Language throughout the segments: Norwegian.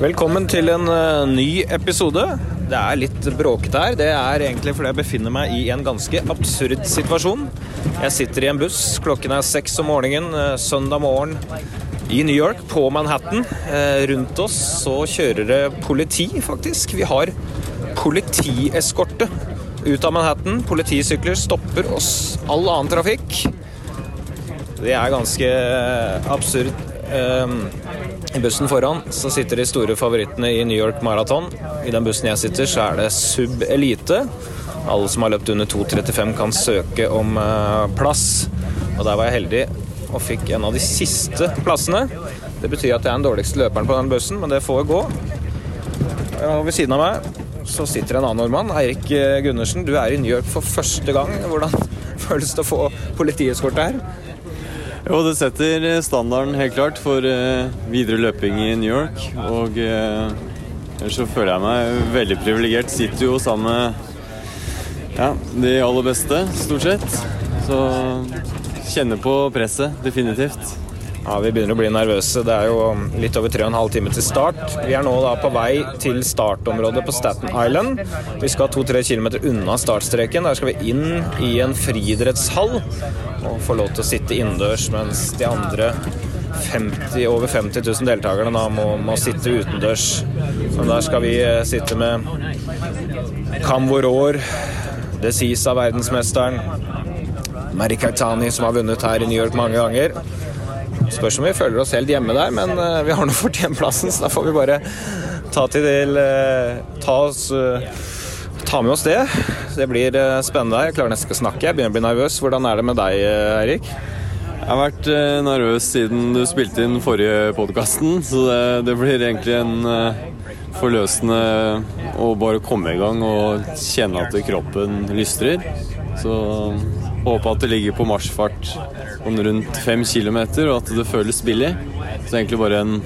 Velkommen til en uh, ny episode. Det er litt bråkete her. Det er egentlig fordi jeg befinner meg i en ganske absurd situasjon. Jeg sitter i en buss. Klokken er seks om morgenen uh, søndag morgen i New York, på Manhattan. Uh, rundt oss så kjører det politi, faktisk. Vi har politieskorte ut av Manhattan. Politisykler stopper oss all annen trafikk. Det er ganske absurd. Um, i bussen foran så sitter de store favorittene i New York Marathon. I den bussen jeg sitter, så er det Sub Elite. Alle som har løpt under 2,35 kan søke om uh, plass. Og der var jeg heldig og fikk en av de siste plassene. Det betyr at jeg er den dårligste løperen på den bussen, men det får gå. Og ved siden av meg så sitter en annen nordmann, Eirik Gundersen. Du er i New York for første gang. Hvordan føles det å få politieskorte her? Jo, det setter standarden helt klart for uh, videre løping i New York. Og uh, ellers så føler jeg meg veldig privilegert. Sitter jo sammen med ja, de aller beste, stort sett. Så kjenner på presset, definitivt. Ja, Vi begynner å bli nervøse. Det er jo litt over 3 12 timer til start. Vi er nå da på vei til startområdet på Staten Island. Vi skal 2-3 km unna startstreken. Der skal vi inn i en friidrettshall og få lov til å sitte innendørs, mens de andre 50, over 50 000 deltakerne da må, må sitte utendørs. Men der skal vi eh, sitte med Kamvoror, Desisa, verdensmesteren, Mari Kaitani, som har vunnet her i New York mange ganger. Spørs om vi føler oss helt hjemme der, men uh, vi har nå fortjent plassen, så da får vi bare ta til uh, ta, oss, uh, ta med oss det. Det blir spennende. Jeg klarer nesten ikke å snakke. Jeg begynner å bli nervøs. Hvordan er det med deg, Eirik? Jeg har vært nervøs siden du spilte inn forrige podkasten, så det, det, blir egentlig en forløsende å bare komme i gang og kjenne at kroppen lystrer. Så håper at det ligger på marsjfart om rundt fem kilometer, og at det føles billig. Så egentlig bare en,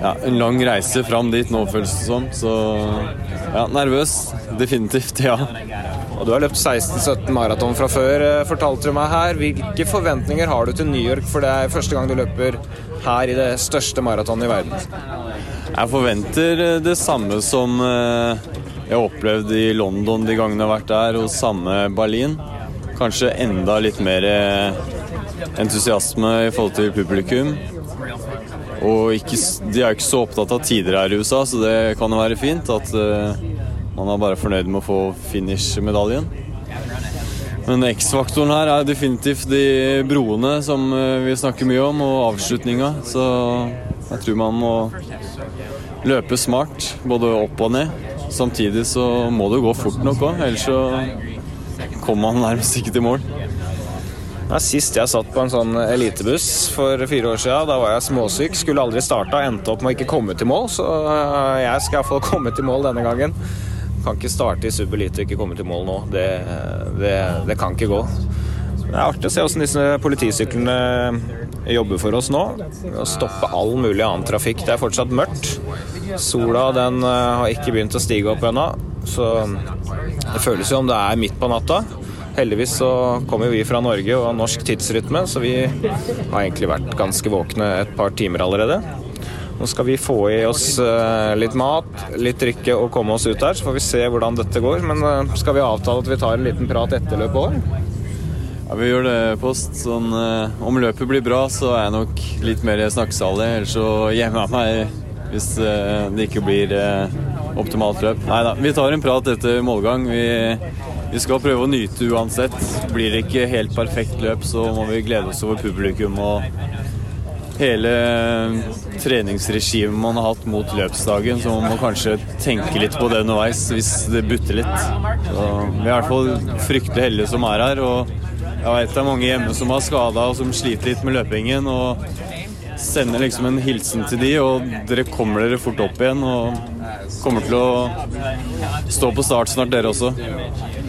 ja, en lang reise fram dit nå, føles det som. Så ja, nervøs. Definitivt, ja. Og Du har løpt 16-17 maraton fra før, eh, fortalte du meg her. Hvilke forventninger har du til New York, for det er første gang du løper her i det største maratonet i verden? Jeg forventer eh, det samme som eh, jeg har opplevd i London de gangene jeg har vært der, og samme Berlin. Kanskje enda litt mer entusiasme i forhold til publikum. Og ikke, de er jo ikke så opptatt av tider her i USA, så det kan jo være fint at uh, man er bare fornøyd med å få finish-medaljen. Men X-faktoren her er definitivt de broene som uh, vi snakker mye om, og avslutninga. Så jeg tror man må løpe smart, både opp og ned. Samtidig så må det gå fort nok òg, ellers så kommer man nærmest ikke til mål. Ja, sist jeg satt på en sånn elitebuss for fire år siden, da var jeg småsyk. Skulle aldri starta, endte opp med å ikke komme til mål, så eh, jeg skal iallfall komme til mål denne gangen. Kan ikke starte i sub-elite og ikke komme til mål nå. Det, det, det, kan ikke gå. Det er artig å se hvordan disse politisyklene jobber for oss nå. Å stoppe all mulig annen trafikk. Det er fortsatt mørkt. Sola den eh, har ikke begynt å stige opp ennå, så det føles jo om det er midt på natta. Heldigvis så kommer vi fra Norge og har norsk tidsrytme, så vi har egentlig vært ganske våkne et par timer allerede. Nå skal vi få i oss eh, litt mat, litt drikke og komme oss ut der, så får vi se hvordan dette går. Men eh, skal vi avtale at vi tar en liten prat etter løpet òg? Ja, vi gjør det, Post. Sånn, eh, om løpet blir bra, så er jeg nok litt mer snakkesalig. Ellers så gjemmer jeg meg hvis det ikke blir optimalt løp. Nei da, vi tar en prat etter målgang. Vi vi skal prøve å nyte uansett. Blir det ikke helt perfekt løp, så må vi glede oss over publikum og hele treningsregimet man har hatt mot løpsdagen. Så man må kanskje tenke litt på det underveis hvis det butter litt. Så vi er i hvert fall fryktelig heldige som er her. og jeg vet det er mange hjemme som har skada og som sliter litt med løpingen. og Sender liksom en hilsen til de, og dere kommer dere fort opp igjen. Og kommer til å stå på start snart, dere også.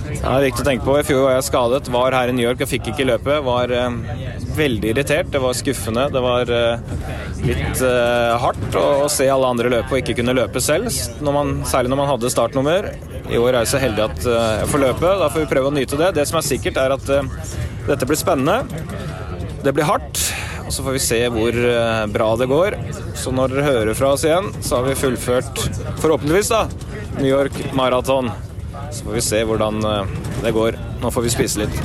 Det er viktig å tenke på. I fjor var jeg skadet, var her i New York og fikk ikke løpet. Var eh, veldig irritert. Det var skuffende. Det var eh, litt eh, hardt å, å, se alle andre løpe og ikke kunne løpe selv. Når man, særlig når man hadde startnummer. I år er jeg så heldig at eh, jeg får løpe. Da får vi prøve å nyte det. Det som er sikkert, er at eh, dette blir spennende. Det blir hardt. Og så får vi se hvor eh, bra det går. Så når dere hører fra oss igjen, så har vi fullført, forhåpentligvis, da, New York Marathon. Så får vi se hvordan eh, det går. Nå får vi spise litt.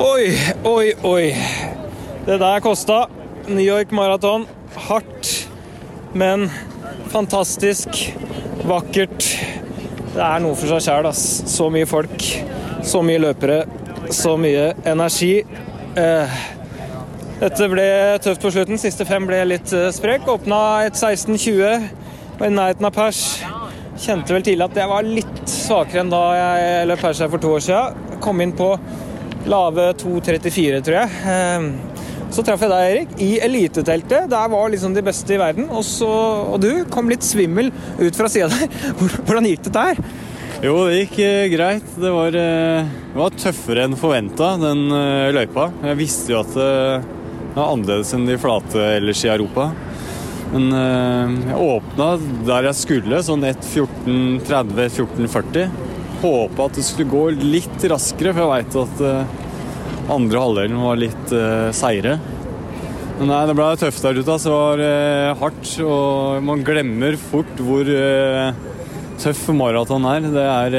Oi, oi, oi. Det der kosta. New York Marathon. Hardt, men fantastisk. Vakkert. Det er noe for seg sjæl, ass. Så mye folk, så mye løpere, så mye energi. Eh, dette ble tøft på slutten. Siste fem ble litt eh, sprek. Åpna et 16-20, på i nærheten av pers. Kjente vel tidlig at jeg var litt svakere enn da jeg løp pers her for to år siden. Kom inn på lave 2.34, tror jeg. Eh, så traff jeg deg, Erik, i eliteteltet. Der var liksom de beste i verden. Og, så, og du kom litt svimmel ut fra sida der. Hvordan gikk det der? Jo, det gikk eh, greit. Det var, eh, var tøffere enn forventa, den eh, løypa. Jeg visste jo at eh, det var annerledes enn de flate ellers i Europa. Men eh, jeg åpna der jeg skulle, sånn 1.14.30-14.40. Håpa at det skulle gå litt raskere, for jeg veit at eh, andre halvdelen var litt uh, seigere. Men nei, det ble tøft der ute. så Det var uh, hardt, og man glemmer fort hvor uh, tøff maraton er. Det er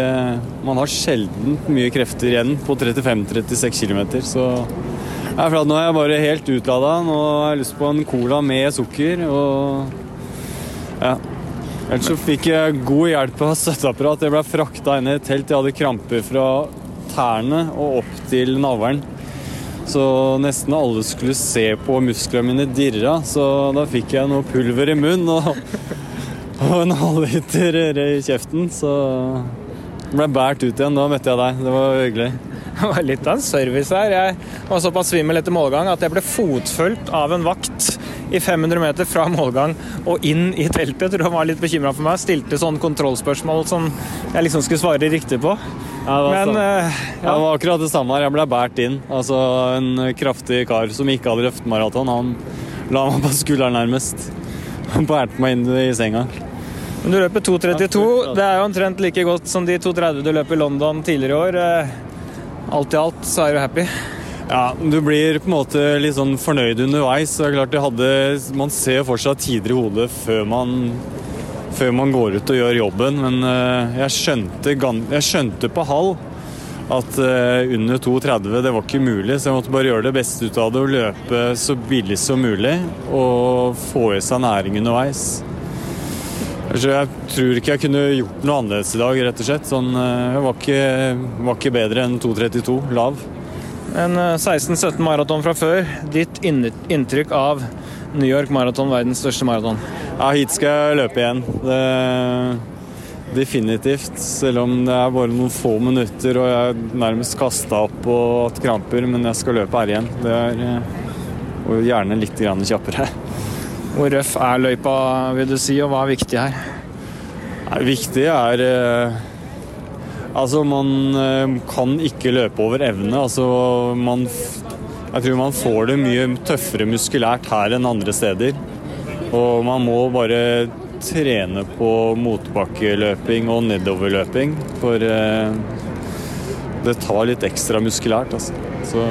Man har sjelden mye krefter igjen på 35-36 km, så er for nå er jeg bare helt utlada. Nå har jeg lyst på en cola med sukker og ja. Ellers så fikk jeg god hjelp av støtteapparat. Jeg ble frakta inn i et telt. Jeg hadde kramper fra tærne og opp til navlen. Så nesten alle skulle se på musklene mine dirra, så da fikk jeg noe pulver i munnen og, og en halvliter i kjeften. Så ble båret ut igjen. Da møtte jeg deg. Det var hyggelig. Det var litt av en service her. Jeg var såpass svimmel etter målgang at jeg ble fotfulgt av en vakt i 500 meter fra målgang og inn i teltet. Jeg tror han var litt bekymra for meg. Stilte sånn kontrollspørsmål som jeg liksom skulle svare riktig på. Ja, det, var Men uh, eh, ja. det var akkurat det samme her. Jeg ble båret inn. Altså En kraftig kar som ikke hadde løpt maraton, han la meg på skulderen nærmest. Han bærte meg inn i senga. Men du løper 2.32. Det er jo omtrent like godt som de 2.30 du løp i London tidligere i år. Alt i alt så er du happy. Ja, Du blir på en måte litt sånn fornøyd underveis. det er klart det hadde, Man ser for seg tider i hodet før man, før man går ut og gjør jobben, men eh, jeg skjønte, jeg skjønte på halv at eh, under 2,30 det var ikke mulig, så jeg måtte bare gjøre det beste ut av det og løpe så billig som mulig og få i seg næring underveis. Jeg tror ikke jeg kunne gjort noe annerledes i dag, rett og slett. Sånn, eh, jeg var ikke, var ikke bedre enn 2,32 lav. En eh, 16-17 maraton fra før. Ditt inntrykk av New York Marathon, verdens største maraton? Ja, hit skal jeg løpe igjen. Det, definitivt. Selv om det er bare noen få minutter og jeg er nærmest kasta opp og hatt kramper, men jeg skal løpe her igjen. Det er, eh, og gjerne litt grann kjappere. Hvor røff er løypa, vil du si, og hva er viktig her? Det viktige er eh, Altså, man eh, kan ikke løpe over evne. Altså, man Jeg tror man får det mye tøffere muskulært her enn andre steder. Og man må bare trene på motbakkeløping og nedoverløping, for eh, det tar litt ekstra muskulært, altså. Så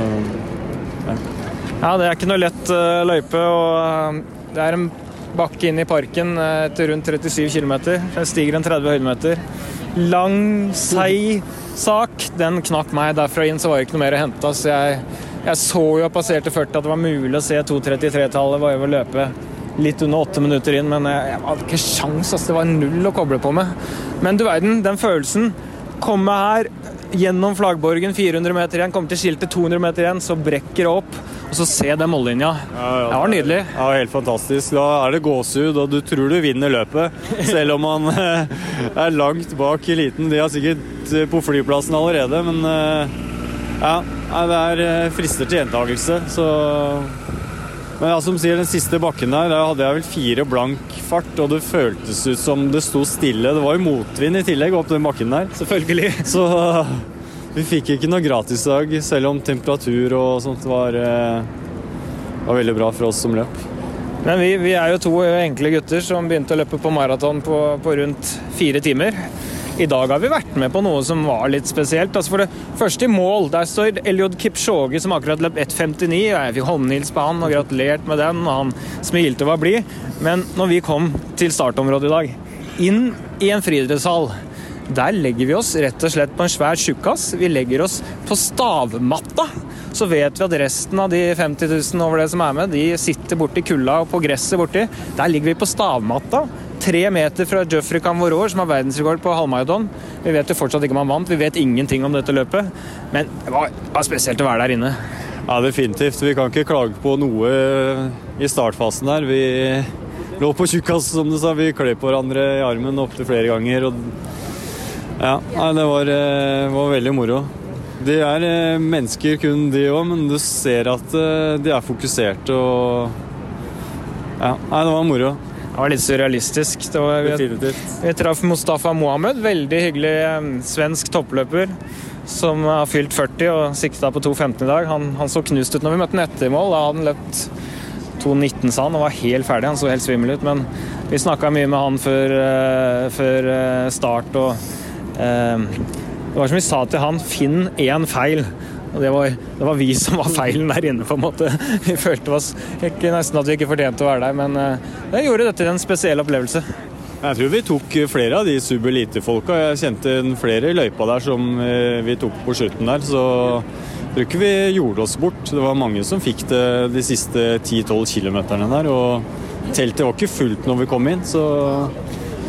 Ja, det er ikke noe lett løype. og Det er en bakke inn i parken eh, etter rundt 37 km. Jeg stiger en 30 høydemeter. Lang, seig sak. Den knakk meg. Derfra inn så var det ikke noe mer å hente. Så jeg, jeg så jo jeg passerte 40 at det var mulig å se 2.33-tallet var over å løpe litt under åtte minutter inn, men jeg, jeg hadde ikke sjans, altså. Det var null å koble på med. Men du verden, den følelsen. Komme her gjennom flaggborgen, 400 meter igjen, kommer til skiltet 200 meter igjen, så brekker det opp. Og så se den mållinja. Det var nydelig. Ja, helt fantastisk. Da er det gåsehud, og du tror du vinner løpet. Selv om man eh, er langt bak eliten. De er sikkert eh, på flyplassen allerede, men eh, ja. Det er frister til gjentakelse, så Men ja, som sier, den siste bakken der, der hadde jeg vel fire blank fart, og det føltes ut som det sto stille. Det var jo motvind i tillegg opp den bakken der. Selvfølgelig. Så vi fikk ikke noe gratisdag, selv om temperatur og sånt var, uh, var veldig bra for oss som løp. Men vi, vi er jo to enkle gutter som begynte å løpe på maraton på, på rundt fire timer. I dag har vi vært med på noe som var litt spesielt. Altså For det første i mål, der står Eliod Kipchoge som akkurat løp 1,59. Jeg fikk håndhils på han og gratulert med den, og han smilte og var blid. Men når vi kom til startområdet i dag, inn i en friidrettshall der legger vi oss rett og slett på en svær tjukkas. Vi legger oss på stavmatta. Så vet vi at resten av de 50 000 over det som er med, de sitter borti kulda og på gresset borti. Der ligger vi på stavmatta. Tre meter fra Jeffrey Camvoror, som har verdensrekord på halvmaraton. Vi vet jo fortsatt ikke om han vant, vi vet ingenting om dette løpet. Men det var, var spesielt å være der inne. Ja, definitivt. Vi kan ikke klage på noe i startfasen her. Vi lå på tjukkas, som du sa. Vi klør på hverandre i armen opptil flere ganger. og ja, det var, eh, var, veldig moro. De er eh, mennesker kun, de òg, men du ser at eh, de er fokuserte og Ja, nei, det var moro. Det var litt surrealistisk. Var, vi, vi traff Mustafa Mohammed, veldig hyggelig svensk toppløper som har fylt 40 og sikta på 2,15 i dag. Han, han, så knust ut når vi møtte han etter mål. Da hadde han løpt 2,19, sa han, og var helt ferdig. Han så helt svimmel ut. Men vi snakka mye med han før, uh, før start. og Ehm, det var som vi sa til han, finn én feil. Og det var, det var, vi som var feilen der inne, på en måte. Vi følte oss ikke, nesten at vi ikke fortjente å være der, men eh, det gjorde dette til en spesiell opplevelse. Jeg tror vi tok flere av de sub-elite-folka. Jeg kjente flere i løypa der som eh, vi tok på slutten der, så jeg tror ikke vi gjorde oss bort. Det var mange som fikk det de siste 10-12 kilometerne der, og teltet var ikke fullt når vi kom inn, så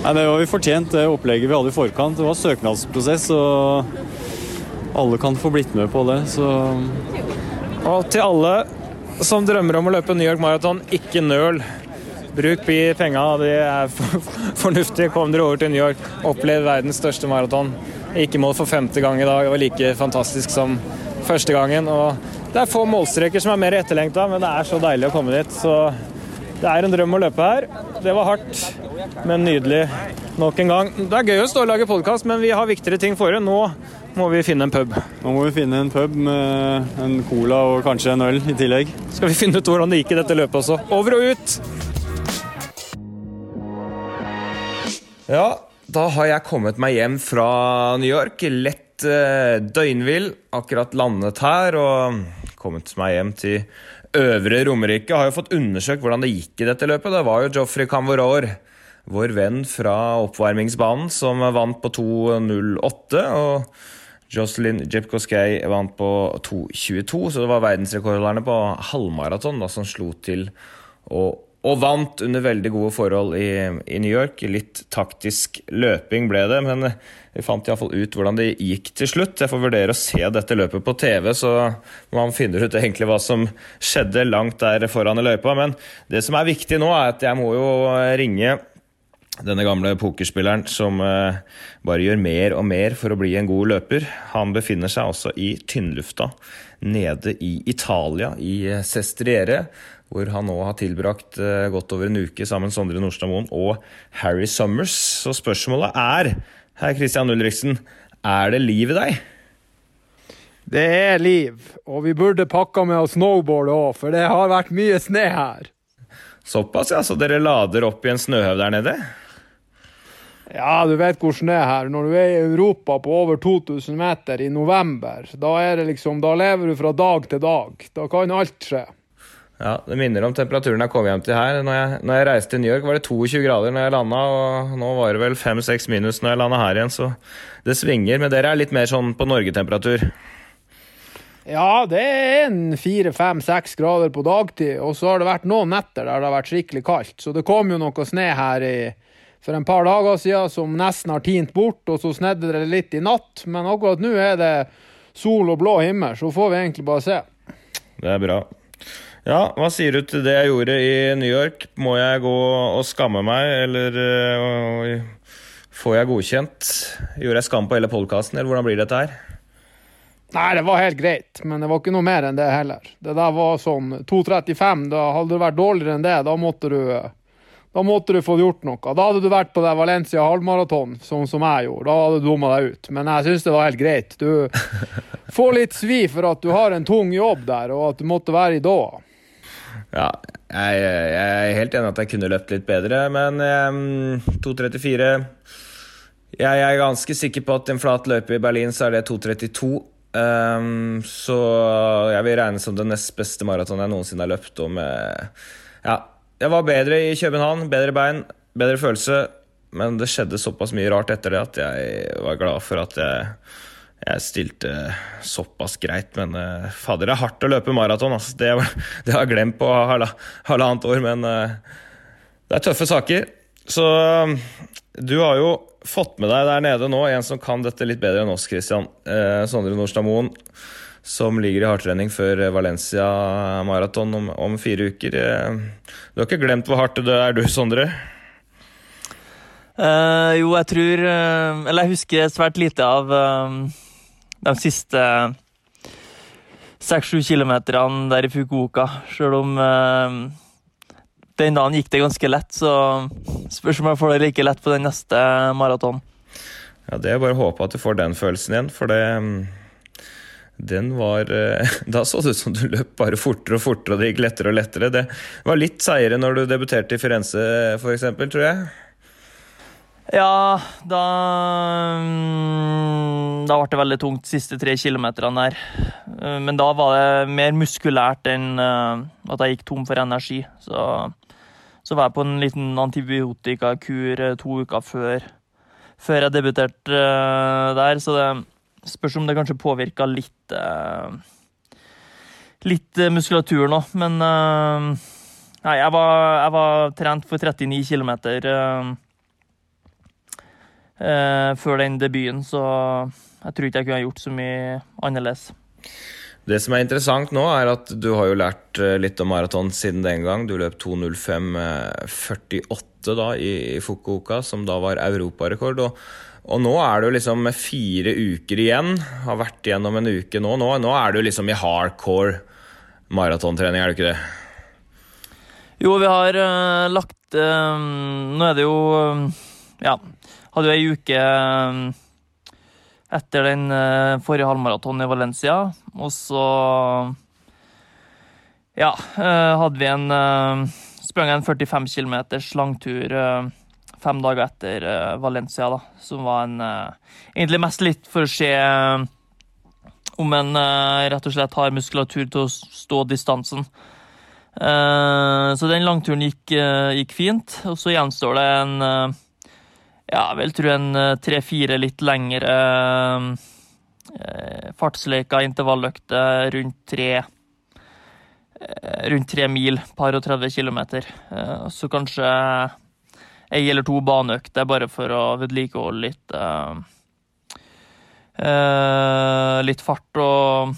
Nei, Det var vi fortjent, det opplegget vi hadde i forkant. Det var søknadsprosess, og alle kan få blitt med på det. Så Og til alle som drømmer om å løpe New York Marathon, ikke nøl. Bruk penga, det er fornuftig. Kom dere over til New York, opplev verdens største maraton. Ikke mål for femte gang i dag. Var like fantastisk som første gangen. Og det er få målstreker som er mer etterlengta, men det er så deilig å komme dit. Så det er en drøm å løpe her. Det var hardt, men nydelig nok en gang. Det er gøy å stå og lage podkast, men vi har viktigere ting for det. Nå må vi finne en pub. Nå må vi finne en pub med en cola og kanskje en øl i tillegg. Skal vi finne ut hvordan det gikk i dette løpet også. Over og ut! Ja, da har jeg kommet meg hjem fra New York. Lett eh, døgnvill. Akkurat landet her og kommet meg hjem til Øvre Romerike har jo fått undersøkt hvordan det gikk i dette løpet. Det var jo Joffrey Camvoror, vår venn fra oppvarmingsbanen, som vant på 2.08. Og Jocelyn Jepkoskei vant på 2.22, så det var verdensrekordholderne på halvmaraton som slo til og, og, vant under veldig gode forhold i, i New York. Litt taktisk løping ble det, men vi fant iallfall ut hvordan det gikk til slutt. Jeg får vurdere å se dette løpet på TV, så man finner ut egentlig hva som skjedde langt der foran i løypa. Men det som er viktig nå, er at jeg må jo ringe denne gamle pokerspilleren som uh, bare gjør mer og mer for å bli en god løper. Han befinner seg også i tynnlufta nede i Italia, i Sestriere. Hvor han nå har tilbrakt uh, godt over en uke sammen med Sondre Nordstadmoen og Harry Summers. Så spørsmålet er herr Christian Ulriksen. Er det liv i deg? Det er liv, og vi burde pakka med oss snowboard òg, for det har vært mye snø her. Såpass, ja. Så dere lader opp i en snøhaug der nede? Ja, du vet hvordan det er her. Når du er i Europa på over 2000 meter i november, da, er det liksom, da lever du fra dag til dag. Da kan alt skje. Ja, Det minner om temperaturen jeg kom hjem til her. Når jeg, når jeg reiste til New York, var det 22 grader når jeg landa, og nå var det vel 5-6 minus når jeg landa her igjen, så det svinger. Men dere er litt mer sånn på Norge-temperatur? Ja, det er en fire-fem-seks grader på dagtid, og så har det vært noen netter der det har vært skikkelig kaldt. Så det kom jo noe snø her i, for en par dager siden som nesten har tint bort, og så snedde det litt i natt. Men akkurat nå er det sol og blå himmel, så får vi egentlig bare se. Det er bra. Ja, hva sier du til det jeg gjorde i New York? Må jeg gå og skamme meg, eller uh, får jeg godkjent? Gjorde jeg skam på hele podkasten, eller hvordan blir dette her? Nei, det var helt greit, men det var ikke noe mer enn det heller. Det der var sånn 2.35. Da hadde det vært dårligere enn det, da måtte du da måtte du få gjort noe. Da hadde du vært på det Valencia halvmaraton, sånn som jeg gjorde. Da hadde du dumma deg ut. Men jeg syns det var helt greit. Du får litt svi for at du har en tung jobb der, og at du måtte være i Doha. Ja, jeg, jeg, er helt enig at jeg kunne løpt litt bedre, men um, 2.34 Jeg er ganske sikker på at en flat løype i Berlin så er det 2.32. Um, så jeg vil regne som det nest beste maratonet jeg noensinne har løpt. Og med, ja, jeg var bedre i København, bedre bein, bedre følelse. Men det skjedde såpass mye rart etter det at jeg var glad for at jeg, jeg stilte såpass greit. Men uh, fader, det er hardt å løpe maraton. Altså. Det, det, har jeg glemt på halvannet år, men uh, det er tøffe saker. Så uh, du har jo fått med deg der nede nå en som kan dette litt bedre enn oss, Christian. Uh, Sondre Nordstad Moen, som ligger i hardtrening før Valencia maraton om, om, fire uker. Eh, du har ikke glemt hvor hardt det er du, Sondre? Uh, jo, jeg tror uh, Eller jeg husker svært lite av uh, de siste seks-sju kilometerne der i Fukuoka. Selv om den dagen gikk det ganske lett, så spørs om jeg får det like lett på den neste maratonen. Ja, Det er bare å håpe at du får den følelsen igjen, for det den var Da så det ut som du løp bare fortere og fortere, og det gikk lettere og lettere. Det var litt seigere når du debuterte i Firenze, f.eks., tror jeg. Ja, da mm, Da ble det veldig tungt de siste tre kilometerne der. Eh, men da var det mer muskulært enn eh, at jeg gikk tom for energi. Så, så var jeg på en liten antibiotikakur eh, to uker før, før jeg debuterte der. Så det spørs om det kanskje påvirka litt Litt muskulatur nå. Men nei, jeg var, jeg var trent for 39 km eh, før den debuten, så jeg tror ikke jeg kunne gjort så mye annerledes. Det som er interessant nå, er at du har jo lært eh, litt om maraton siden den gang. Du løp 2.05,48 eh, da i, Fukuoka, som da var europarekord. Og, og nå er du liksom med fire uker igjen, har vært igjennom en uke nå. Nå, nå er du liksom i hardcore maratontrening, er du ikke det? Jo, vi har uh, lagt uh, Nå er det jo uh, Ja hadde jo ei uke etter den forrige halvmaratonen i Valencia, og så Ja, hadde vi en Sprang en 45 km langtur fem dager etter Valencia, da, som var en Egentlig mest litt for å se om en rett og slett har muskulatur til å stå distansen. Så den langturen gikk, gikk fint. Og så gjenstår det en ja, vel tror en eh, tre-fire litt lengre eh, fartsleker, intervalløkter rundt tre eh, rundt tre mil, par og 30 kilometer. Eh, så kanskje ei eller to baneøkter bare for å vedlikeholde litt uh, uh, Litt fart og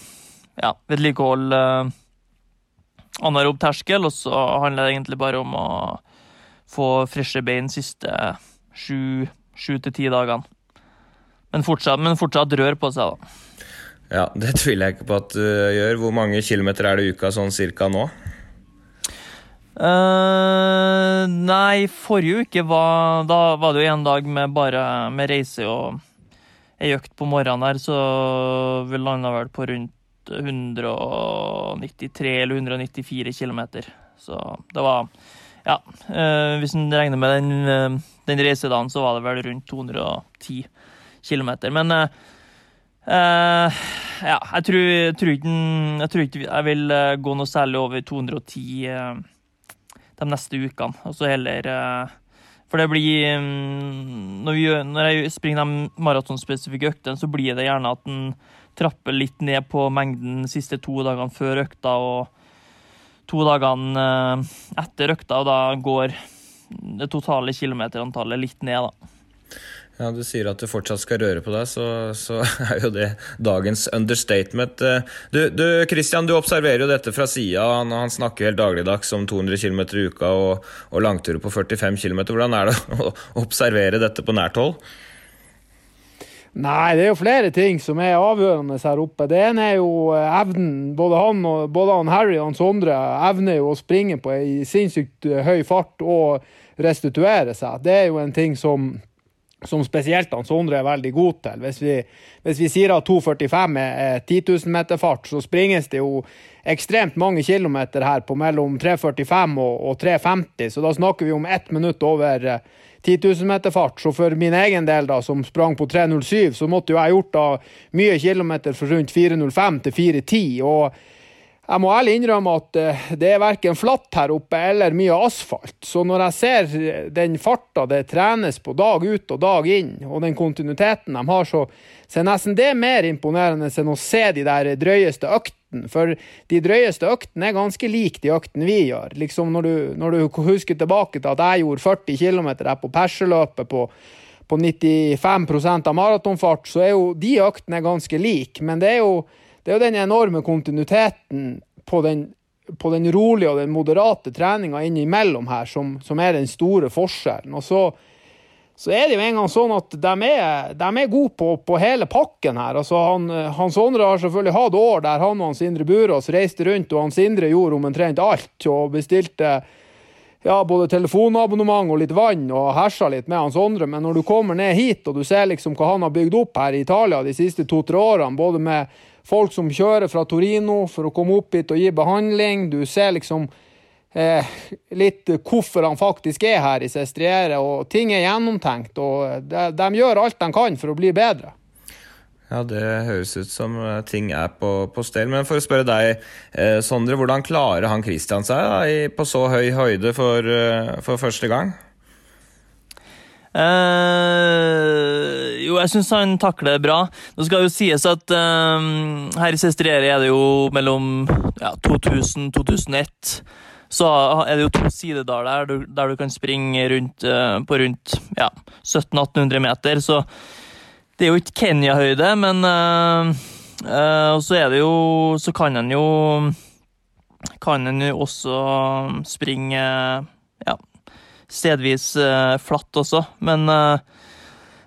ja, vedlikeholde anaerob terskel, og så handler det egentlig bare om å få freshe bein siste sju, sju til ti dagene. Men fortsatt, men fortsatt rør på seg, da. Ja, det tviler jeg ikke på at du gjør. Hvor mange kilometer er det i uka sånn cirka nå? Uh, nei, forrige uke var Da var det jo en dag med bare med reise og ei økt på morgenen her, så vi landa vel på rundt 193 eller 194 km. Så det var Ja, uh, hvis en regner med den uh, den reisedagen så var det vel rundt 210 km. Men uh, ja, jeg tror, tror ikke, jeg jeg vil eh, gå noe særlig over 210 uh, de neste ukene. Og så heller For det blir um, når, vi, når, jeg springer de maratonspesifikke øktene, så blir det gjerne at en trapper litt ned på mengden de siste to dagene før økta og to dagene etter økta, og da går det totale kilometerantallet litt ned, da. Ja, Du sier at du fortsatt skal røre på deg, så, så er jo det dagens understatement. Du, du Christian, du observerer jo dette fra sida. Han, han, snakker helt dagligdags om 200 km i uka og, og langturer på 45 km. Hvordan er det å observere dette på nært hold? Nei, det er jo flere ting som er avgjørende her oppe. Det ene er jo eh, evnen. Både han, og, både han Harry og han Sondre evner jo å springe på ei sinnssykt høy fart og restituere seg. Det er jo en ting som som spesielt han Sondre er veldig god til. Hvis vi, hvis vi sier at 2,45 er 10 000 meter fart, så springes det jo ekstremt mange kilometer her på mellom 3,45 og, og 3,50, så da snakker vi om ett minutt over 10 000 meter fart. Så for min egen del, da, som sprang på 3,07, så måtte jo jeg gjort da mye kilometer fra rundt 4,05 til 4,10. og jeg må ærlig innrømme at eh, det er verken flatt her oppe eller mye asfalt. Så når jeg ser den farta det trenes på dag ut og dag inn, og den kontinuiteten de har, så, er nesten det mer imponerende enn å se de der drøyeste øktene. For de drøyeste øktene er ganske like de øktene vi gjør. Liksom når du, når du husker tilbake til at jeg gjorde 40 km her på perseløpet på på 95% av maratonfart, så er jo de øktene ganske like. Men det er jo det er jo den enorme kontinuiteten på den, på den rolige og den moderate treninga innimellom her som, som, er den store forskjellen. Og så, så er det jo en gang sånn at de er, de er gode på, på, hele pakken her. Altså han, Hans Sondre har selvfølgelig hatt år der han og Hans Indre Burås reiste rundt, og Hans Indre gjorde omtrent alt og bestilte ja, både telefonabonnement og litt vann og hersa litt med Hans Sondre, men når du kommer ned hit og du ser liksom hva han har bygd opp her i Italia de siste to-tre årene, både med folk som kjører fra Torino for å komme opp hit og gi behandling. Du ser liksom eh, litt hvorfor han faktisk er her i Sestriere, og ting er gjennomtenkt. Og de, de, gjør alt de kan for å bli bedre. Ja, det høres ut som eh, ting er på, på stell. Men for å spørre deg, eh, Sondre, hvordan klarer han Christian seg da, i, på så høy høyde for, eh, for første gang? Uh, jo, jeg syns han takler det bra. Nå skal jo sies at um, her i Sestriere er det jo mellom ja, 2000 2001. Så er det jo to sidedaler der, der du kan springe rundt, uh, på rundt ja, 1700-1800 meter. Så det er jo ikke Kenya-høyde, men så er det jo Så kan han jo Kan han jo også springe ja, stedvis uh, flatt også. Men uh,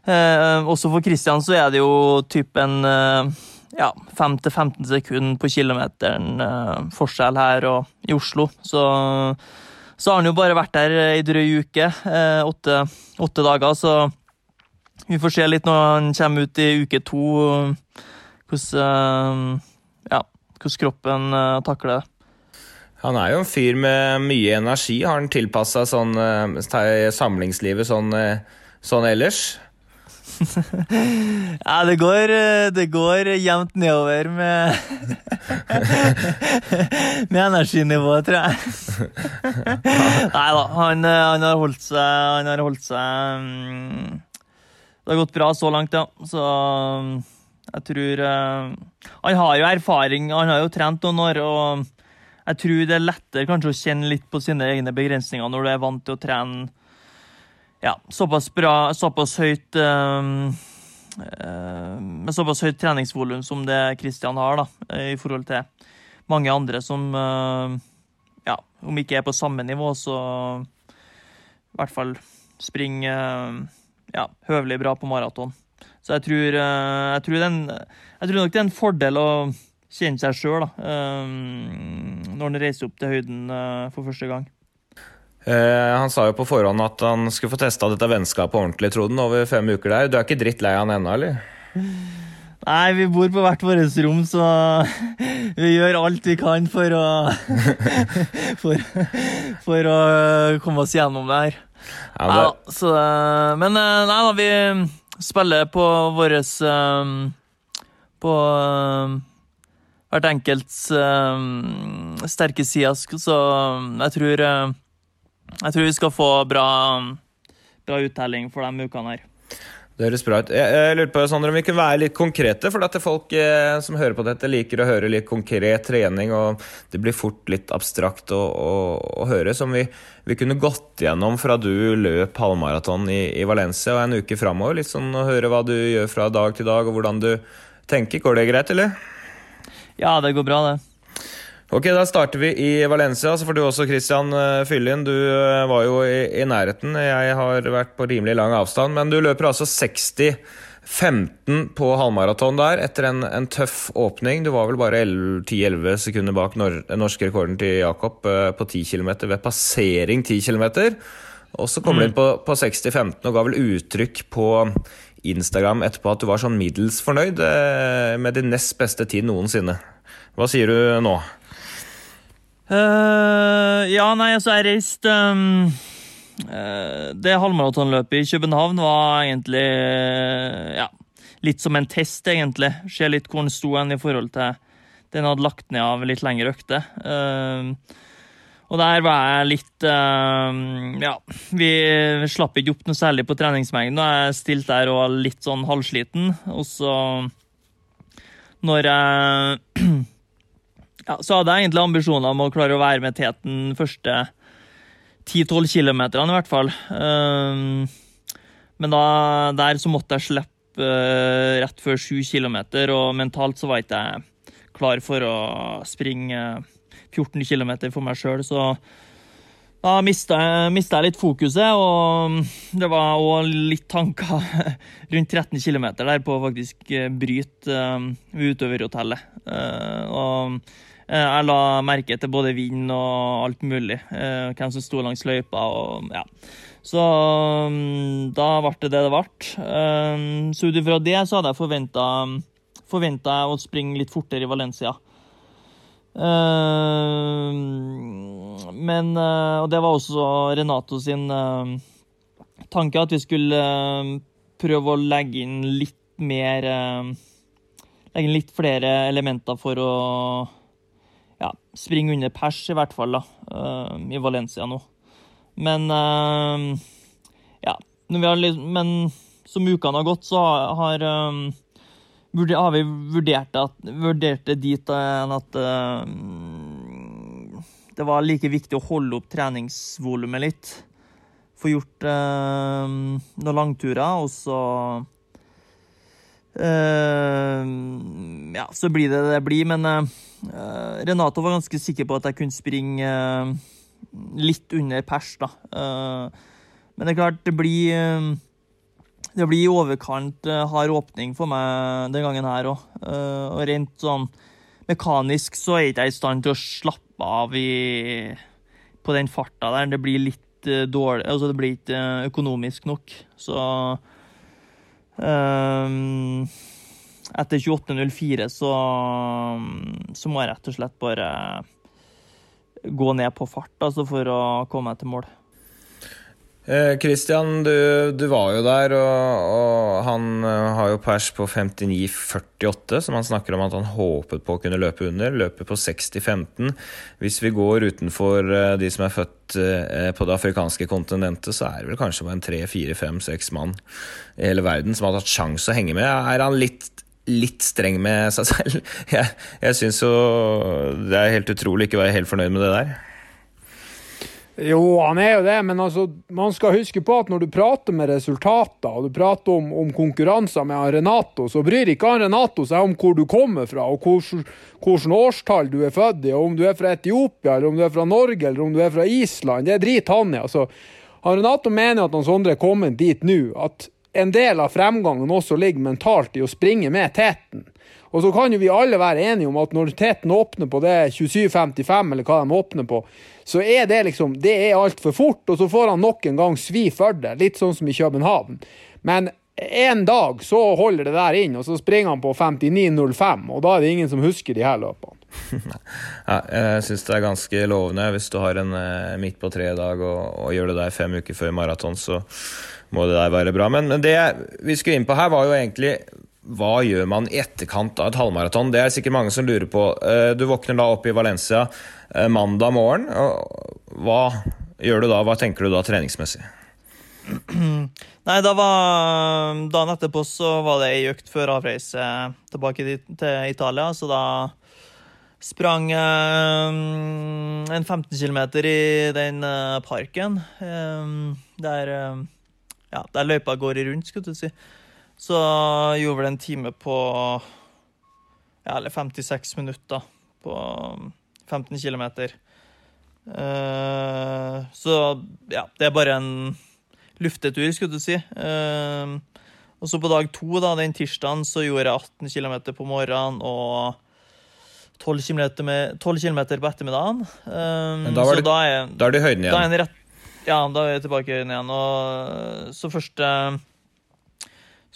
uh, også for Christian så er det jo typ en ja, 5-15 sekunder på kilometeren forskjell her og i Oslo. Så, så har han jo bare vært der ei drøy uke, åtte, åtte, dager, så vi får se litt når han kommer ut i uke to, hvordan, ja, hvordan kroppen takler det. Han er jo en fyr med mye energi. Har han tilpassa sånn uh, samlingslivet sånn, uh, sånn ellers? ja, det går, eh, det går jevnt nedover med Med energinivået, tror jeg. Nei da, han, han, har holdt seg Han har holdt seg um, Det har gått bra så langt, ja. Så um, jeg tror Han har jo erfaring, han har jo trent noen år. og jeg tror det er lettere kanskje å kjenne litt på sine egne begrensninger når du er vant til å trene ja, såpass bra, såpass høyt um, Med såpass høyt treningsvolum som det Kristian har, da, i forhold til mange andre som uh, ja, om ikke er på samme nivå, så i hvert fall springer ja, høvelig bra på maraton. Så jeg tror, jeg tror, den, jeg tror nok det er en fordel å kjenne seg sjøl um, når han reiser opp til høyden uh, for første gang. Eh, han sa jo på forhånd at han skulle få testa dette vennskapet ordentlig, Troden, over fem uker der. Du er ikke dritt lei han ennå, eller? Nei, vi bor på hvert vårt rom, så vi gjør alt vi kan for å for, for, å komme oss gjennom det her. Ja, det... Ja, så, men nei da, vi spiller på våres um, På hvert enkelts uh, sterke sider. Så jeg tror, uh, jeg tror vi skal få bra, bra uttelling for de ukene her. Det høres bra ut. Jeg, jeg lurer på Sandra, om vi kunne være litt konkrete. For at folk eh, som hører på dette, liker å høre litt konkret trening. Og det blir fort litt abstrakt å, å, å høre. Som vi, vi, kunne gått gjennom fra du løp halvmaraton i, i, Valencia og en uke framover. Litt sånn å høre hva du gjør fra dag til dag, og hvordan du tenker. Går det greit, eller? Ja, det går bra, det. Ok, Da starter vi i Valencia. Så får du også Christian eh, fylle inn. Du eh, var jo i, i, nærheten. Jeg har vært på rimelig lang avstand. Men du løper altså 60-15 på halvmaraton der etter en, en, tøff åpning. Du var vel bare 10-11 sekunder bak nor norske rekorden til Jakob eh, på 10 km ved passering 10 km. Og så kommer du inn på, på 60-15 og ga vel uttrykk på Instagram etterpå at du var sånn middels fornøyd eh, med din nest beste tid noensinne. Hva sier du nå? Uh, ja, nei, altså, jeg reiste um, uh, Det halvmaratonløpet i København var egentlig uh, ja, litt som en test, egentlig. Se litt hvor den sto i forhold til den hadde lagt ned av litt lengre økter. Eh, og der var jeg litt uh, Ja, vi slapp ikke opp noe særlig på treningsmengden. Og jeg stilte der og var litt sånn halvsliten. Og så Når jeg ja, Så hadde jeg egentlig ambisjoner om å klare å være med teten første 10-12 kilometerne, i hvert fall. Um, men da, der så måtte jeg slippe uh, rett før 7 kilometer, og mentalt så var ikke jeg klar for å springe 14 km for meg sjøl, så da mista jeg, jeg litt fokuset, og det var òg litt tanker rundt 13 km der på å faktisk bryte uh, utøverhotellet. Uh, og Eh, jeg la merke til både vind og alt mulig. Eh, hvem som sto langs løypa og ja. Så mm, da ble det det det ble. Eh, så ut ifra det så hadde jeg forventa å springe litt fortere i Valencia. Men Og det var også Renato sin tanke, at vi skulle prøve å legge inn litt mer Legge inn litt flere elementer for å ja, springe under pers, i hvert fall, da, i Valencia nå. Men ja, når vi Har, men som ukene har gått, så har, um, har vi vurdert, at, vurdert, dit at uh, det var like viktig å holde opp treningsvolumet litt. Få gjort noen langturer, og så Ja, så blir det det blir, men Renato var ganske sikker på at jeg kunne springe litt under pers, da. Men det er klart, det blir Det blir i overkant hard åpning for meg den gangen her òg. og rent sånn mekanisk så er ikke jeg i stand til å slappe av i, på den farta der. Det blir litt dårlig Altså, det blir ikke økonomisk nok. Så um, etter 28.04 så, så må jeg rett og slett bare gå ned på fart altså for å komme meg til mål. Kristian, eh, du, du, var jo der, og, og, han eh, har jo pers på 59,48, som han snakker om at han håpet på å kunne løpe under. Løper på 60,15. Hvis vi går utenfor eh, de som er født på det afrikanske kontinentet, så er det vel kanskje bare en tre, fire, fem, seks mann i hele verden som har tatt sjanse å henge med. Er han litt litt streng med seg selv. Jeg, jeg syns jo det er helt utrolig ikke å være helt fornøyd med det der. Jo, han er jo det, men altså, man skal huske på at når du prater med resultater, og du prater om, om konkurranser med Renato, så bryr ikke han Renato seg om hvor du kommer fra, og hvilket årstall du er født i, og om du er fra Etiopia, eller om du er fra Norge, eller om du er fra Island. Det driter han i. altså. Han Renato mener at han Sondre er kommet dit nå, at en del av fremgangen også ligger mentalt i å springe med teten. Og så kan jo vi alle være enige om at når teten åpner på det 27.55, eller hva de åpner på, så er det liksom Det er altfor fort, og så får han nok en gang svi for det. Litt sånn som i København. Men en dag så holder det der inn, og så springer han på 59,05, og da er det ingen som husker de her løpene. ja, jeg syns det er ganske lovende hvis du har en eh, midt på tre-dag og, og, gjør det der fem uker før maraton, så må det der være bra. Men, men det vi skulle inn på her, var jo egentlig hva gjør man i etterkant av et halvmaraton? Det er sikkert mange som lurer på. Eh, du våkner da opp i Valencia eh, mandag morgen. Hva gjør du da? Hva tenker du da treningsmessig? Nei, da var Dagen etterpå så var det ei økt før avreise tilbake til Italia, så da sprang jeg en 15 km i den parken der ja, der løypa går rundt, skulle du si. Så gjorde vel en time på ja, eller 56 minutter på 15 km. Uh, så ja, det er bare en luftetur, skulle du si. Uh, og så på dag to, da, den tirsdagen, så gjorde jeg 18 km på morgenen og 12 km, med, 12 km på ettermiddagen. Um, da, var det, da, er, da er det høyden igjen? Da er en rett Ja, da er jeg tilbake i høyden igjen. Og så første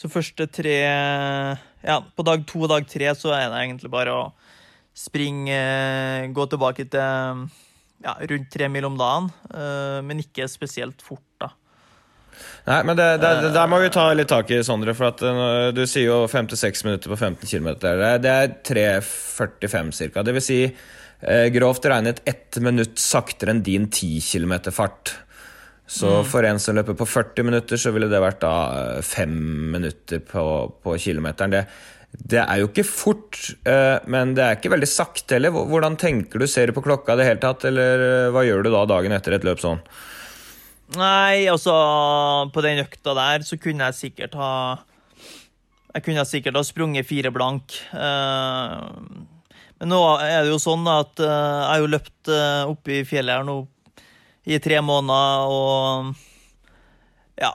Så første tre Ja, på dag to og dag tre så er det egentlig bare å springe Gå tilbake til ja, rundt tre mil om dagen, eh, men ikke spesielt fort, da. Nei, men det, det, det, der må vi ta litt tak i, Sondre. For at uh, du sier jo 5-6 minutter på 15 km. Det er 3,45 ca. Det vil si uh, grovt regnet ett minutt saktere enn din 10 km Så for en som løper på 40 minutter, så ville det vært da fem minutter på, på kilometeren. Det, det er jo ikke fort, uh, men det er ikke veldig sakte heller. Hvordan tenker du? Ser du på klokka i det hele tatt, eller hva gjør du da dagen etter et løp sånn? Nei, altså På den økta der så kunne jeg sikkert ha Jeg kunne sikkert ha sprunget fire blank. Men nå er det jo sånn at jeg har jo løpt oppe i fjellet her nå i tre måneder, og ja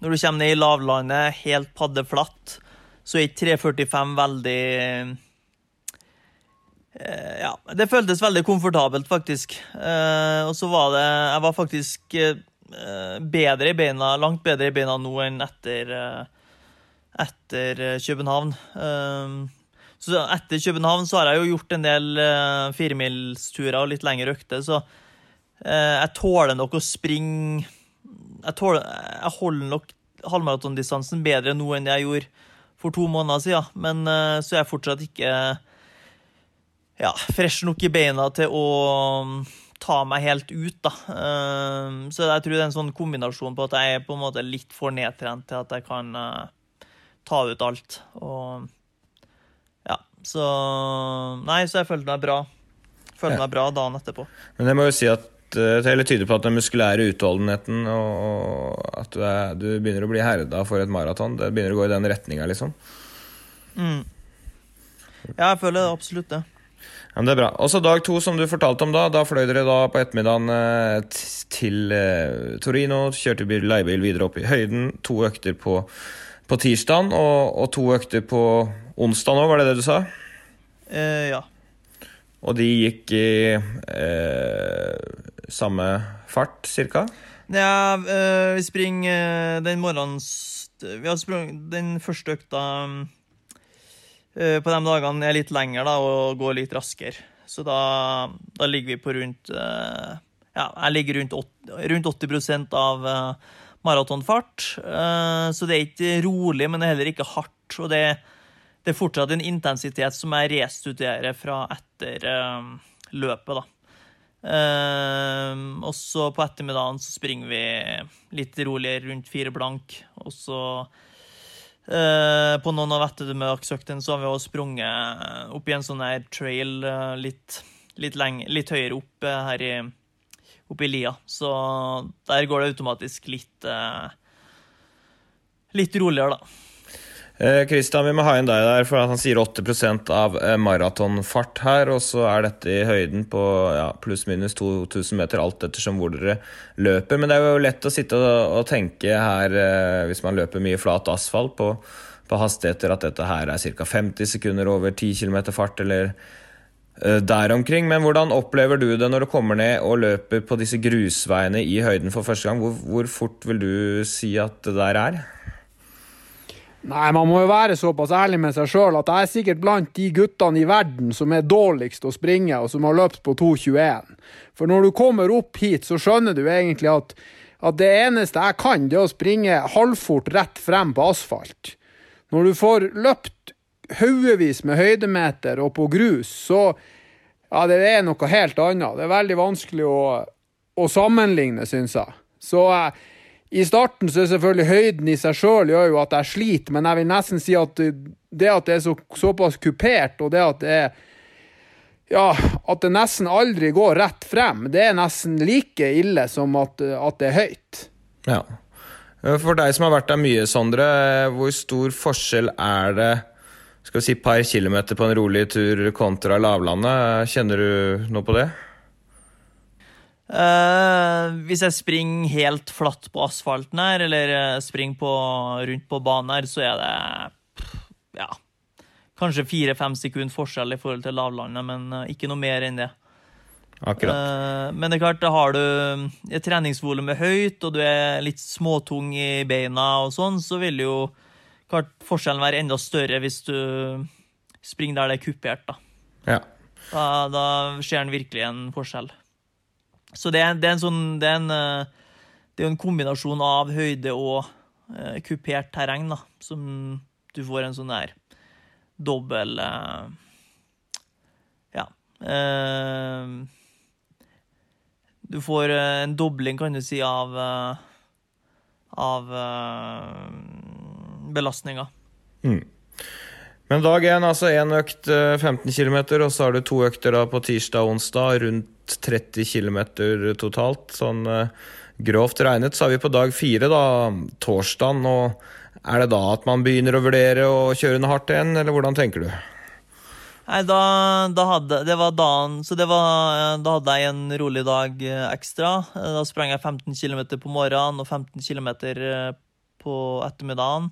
Når du kommer ned i lavlandet, helt paddeflatt, så er ikke 3.45 veldig øh, ja, det føltes veldig komfortabelt, faktisk. Uh, og så var det Jeg var faktisk bedre i beina, langt bedre i beina nå enn etter, etter København. Så etter København så har jeg jo gjort en del firemilsturer og litt lengre økter, så jeg tåler nok å springe Jeg, tåler, jeg holder nok halvmaratondistansen bedre nå enn jeg gjorde for to måneder siden, men så er jeg fortsatt ikke ja, fresh nok i beina til å um, ta meg helt ut, da. Så jeg tror det er en sånn kombinasjon på at jeg er på en måte litt for nedtrent til at jeg kan uh, ta ut alt. Og ja, så Nei, så jeg følte meg bra. Følte ja. meg bra dagen etterpå. Men jeg må jo si at uh, det hele tyder på at den muskulære utholdenheten og at du, er, du begynner å bli herda for et maraton, det begynner å gå i den retninga, liksom. Mm. Ja, jeg føler det absolutt det. Ja, men det er bra. Også dag to, som du fortalte om da. Da fløy dere da på ettermiddagen eh, til eh, Torino. Kjørte bil, leiebil videre opp i høyden. To økter på, på tirsdagen og, og, to økter på onsdag nå, var det det du sa? Eh, ja. Og de gikk i eh, samme fart, cirka? Ja, eh, vi springer eh, den morgenen Vi har sprunget den første økta Eh, på de dagene er litt lenger da, og går litt raskere. Så da, da ligger vi på rundt Ja, jeg ligger rundt 80, rundt 80% av maratonfart. Så det er ikke rolig, men det er heller ikke hardt. Og det, det er fortsatt en intensitet som jeg restuderer fra etter løpet, da. og så på ettermiddagen så springer vi litt roligere, rundt fire blank. Og så Uh, på noen av ettermiddagsøktene så har vi også sprunget opp i en sånn her trail uh, litt, litt, lenge, litt, høyere opp uh, her i, opp i lia. Så der går det automatisk litt litt roligere, da. Kristian, vi må ha inn deg der, for han sier 80% av maratonfart her. Og så er dette i høyden på ja, pluss-minus 2000 meter, alt ettersom hvor dere løper. Men det er jo lett å sitte og, tenke her, hvis man løper mye flat asfalt, på, på hastigheter at dette her er ca. 50 sekunder over 10 km fart, eller der omkring. Men hvordan opplever du det når du kommer ned og løper på disse grusveiene i høyden for første gang? Hvor, hvor fort vil du si at det der er? Nei, man må jo være såpass ærlig med seg sjøl at jeg er sikkert blant de guttene i verden som er dårligst å springe, og som har løpt på 2,21. For når du kommer opp hit, så skjønner du egentlig at, at det eneste jeg kan, det er å springe halvfort rett frem på asfalt. Når du får løpt haugevis med høydemeter og på grus, så ja, det er noe helt annet. Det er veldig vanskelig å, å sammenligne, syns jeg. Så jeg eh, i starten så er selvfølgelig høyden i seg sjøl gjør jo at jeg sliter, men jeg vil nesten si at det at det er så, såpass kupert, og det at det er ja, at det nesten aldri går rett frem, det er nesten like ille som at, at det er høyt. Ja. For deg som har vært der mye, Sondre, hvor stor forskjell er det skal vi si, per kilometer på en rolig tur kontra lavlandet? Kjenner du noe på det? Uh, hvis jeg springer helt flatt på asfalten her, eller eh, springer på, rundt på banen her, så er det ja, kanskje fire-fem sekunder forskjell i forhold til lavlandet, men uh, ikke noe mer enn det. Akkurat. Uh, Men det er klart, har du et treningsvolum er høyt, og du er litt småtung i beina og sånn, så vil jo klart forskjellen være enda større hvis du springer der det er kupert, da. Ja. Da, da skjer den virkelig en forskjell. Så det er, det er en sånn Det er en, eh, det er en kombinasjon av høyde og eh, kupert terreng, da, som du får en sånn der dobbel eh, Ja. Eh, du får eh, en dobling, kan du si, av eh, av belastninga. Men dag én, altså én økt eh, 15 km, og så har du to økter da på tirsdag og onsdag, rundt 30 km totalt. Sånn eh, grovt regnet så er vi på dag fire, da, torsdagen. Og er det da at man begynner å vurdere å kjøre noe hardt igjen, eller hvordan tenker du? Nei, da, da hadde Det var dagen Så var, eh, da hadde jeg en rolig dag eh, ekstra. Da sprang jeg 15 km på morgenen og 15 km på ettermiddagen.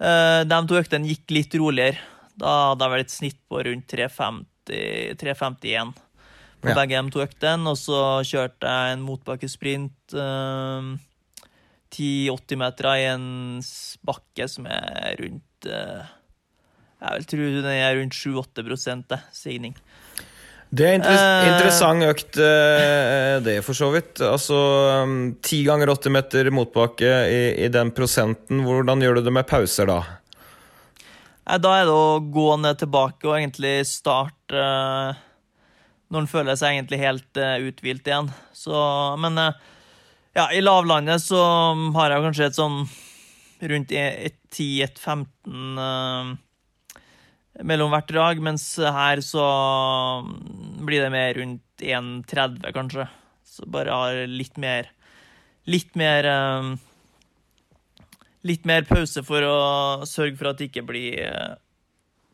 De to øktene gikk litt roligere. Da hadde jeg vel et snitt på rundt 350 351 på Ja. begge de to øktene. Og så kjørte jeg en motbakkesprint eh, 10-80 meter i en bakke som er rundt eh, Jeg vil tro den er rundt 7-8 det, signing. Det er inter Eh. interessant økt, eh, det for så vidt. Altså um, ti ganger 80 meter motbakke i, i den prosenten. Hvordan gjør du det med pauser da? Da er det å gå ned tilbake og egentlig starte eh, når en føler seg egentlig helt eh, uthvilt igjen. Så, men eh, ja, i lavlandet så har jeg kanskje et sånn rundt 10-15 uh, mellom hvert drag, mens her så blir det mer rundt 1,30 kanskje. Så bare har litt mer Litt mer eh, litt mer pause for å sørge for at det ikke blir eh,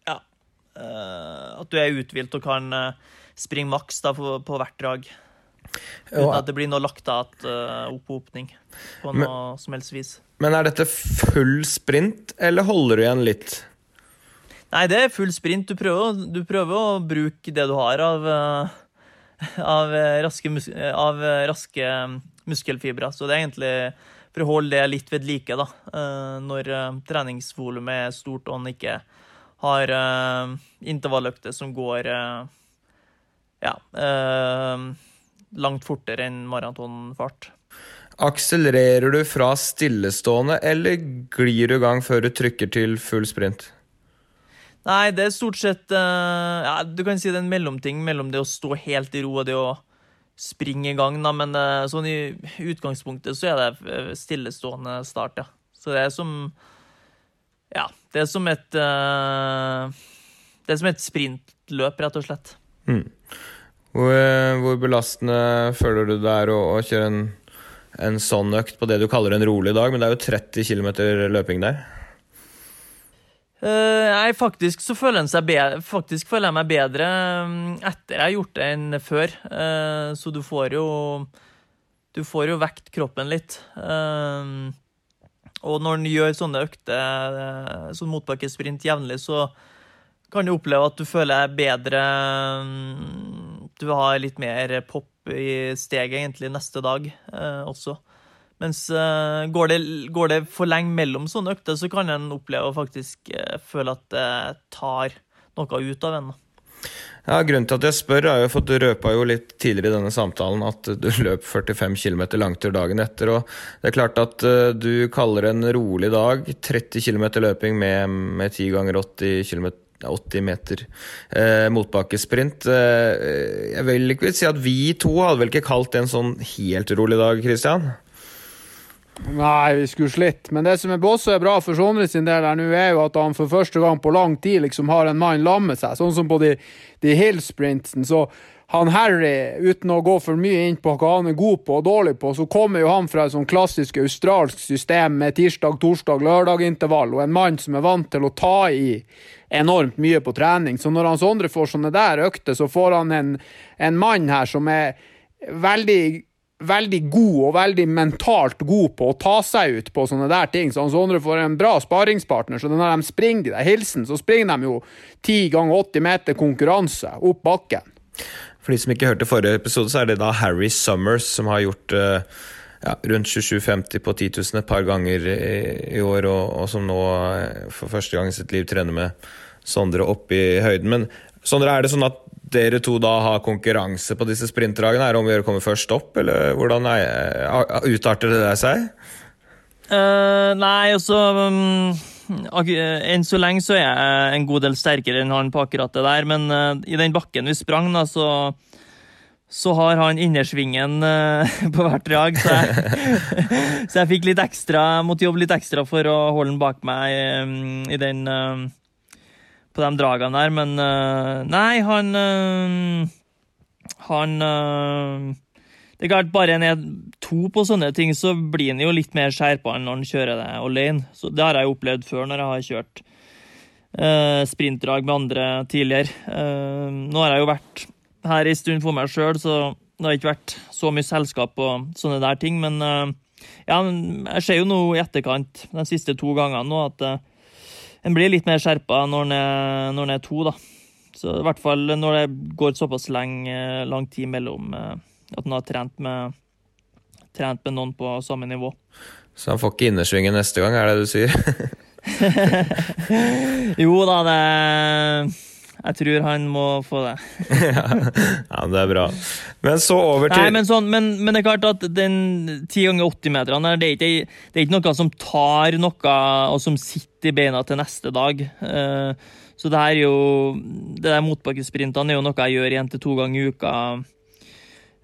Ja. eh, At du er uthvilt og kan eh, springe maks da på, på hvert drag. Uten at det blir noe laktat uh, opphopning på Men- noe som helst vis. Men er dette full sprint, eller holder du igjen litt? Nei, det er full sprint. Du prøver, du prøver å bruke det du har av, eh, av, eh, raske, mus eh, av eh, raske eh, muskelfibre. Så det er egentlig for å holde det litt ved like, da. eh, Når eh, treningsvolumet er stort og en ikke har eh, intervalløkter som går eh, ja, eh, langt fortere enn maratonfart. Akselererer du fra stillestående, eller glir du i gang før du trykker til full sprint? Nei, det er stort sett eh, ja, Du kan si det er en mellomting mellom det å stå helt i ro og det å springe i gang, da, men eh, sånn i utgangspunktet så er det eh, stillestående start, ja. Så det er som Ja, det er som et Det er som et sprintløp, rett og slett. Hvor, eh, hvor belastende føler du det er å, å kjøre en, en sånn økt på det du kaller en rolig dag, men det er jo 30 km løping der? Uh, Nei, faktisk så føler jeg, faktisk føler jeg meg bedre mm, etter jeg har gjort det enn før. Uh, Så du får jo Du får jo vekt kroppen litt. Uh, Og når en gjør sånne økter, sånn motbakkesprint jevnlig, så kan du oppleve at du føler deg bedre mm, Du har litt mer pop i steget egentlig neste dag eh, også. Mens eh, går, det, går det for lenge mellom sånne økter, så kan en oppleve å faktisk eh, føle at det tar noe ut av en. Ja, Grunnen til at jeg spør, er jo for at du røpa jo litt tidligere i denne samtalen at du løp 45 km langtur dagen etter. og Det er klart at eh, du kaller en rolig dag 30 km løping med, med 10 ganger 80 km 80 meter eh, motbakkesprint. Eh, jeg vil ikke si at vi to hadde vel ikke kalt det en sånn helt rolig dag, Christian? Nei, vi skulle slitt. Men det som er også er bra for Sondre sin del, her nå er jo at han for første gang på lang tid liksom har en mann lam med seg. Sånn som på de, de hillsprintsen. Så han Harry, uten å gå for mye inn på hva han er god på og dårlig på, så kommer jo han fra et sånn klassisk australsk system med tirsdag, torsdag, lørdag-intervall, og en mann som er vant til å ta i enormt mye på trening. Så når han Sondre får sånne der økter, så får han en, en mann her som er veldig veldig god og veldig mentalt god på å ta seg ut på sånne der ting. Så han Sondre får en bra sparingspartner. Så når de springer de der hilsen, så springer de jo 10 ganger 80 meter konkurranse opp bakken. For de som ikke hørte forrige episode, så er det da Harry Summers som har gjort uh, ja, rundt 27,50 på 10 000 et par ganger i, år, og, og, som nå uh, for første gang i sitt liv trener med Sondre opp i høyden. Men Sondre, er det sånn at dere to da har konkurranse på disse sprintdragene? Er det om å gjøre å komme først opp, eller hvordan er, utarter det seg? Uh, nei, altså um, Enn så lenge så er jeg en god del sterkere enn han på akkurat det der, men uh, i den bakken vi sprang, da, så så har han innersvingen uh, på hvert drag, så jeg, så jeg fikk litt ekstra, måtte jobbe litt ekstra for å holde den bak meg i den på de dragene der. Men nei, han Han Det er klart, bare en er to på sånne ting, så blir en jo litt mer skjerpa enn når en kjører det alene. Så det har jeg opplevd før når jeg har kjørt sprintdrag med andre tidligere. nå har jeg jo vært her en stund for meg sjøl, så det har ikke vært så mye selskap og sånne der ting. Men eh, ja, jeg ser jo nå i etterkant, de siste to gangene nå, at uh, en blir litt mer skjerpa når en er, to, da. Så i hvert fall når det går såpass lenge, lang tid mellom uh, at han har trent med, trent med noen på samme nivå. Så han får ikke innersvingen neste gang, er det du sier? jo da, det jeg tror han må få det. ja, det er bra. Men så over til Nei, men, sånn, men, men det er klart at den 10 ganger 80-meterne det, det, er ikke noe som tar noe, og som sitter i beina til neste dag. Uh, så det her er jo Det der motbakkesprintene er jo noe jeg gjør én til to ganger i uka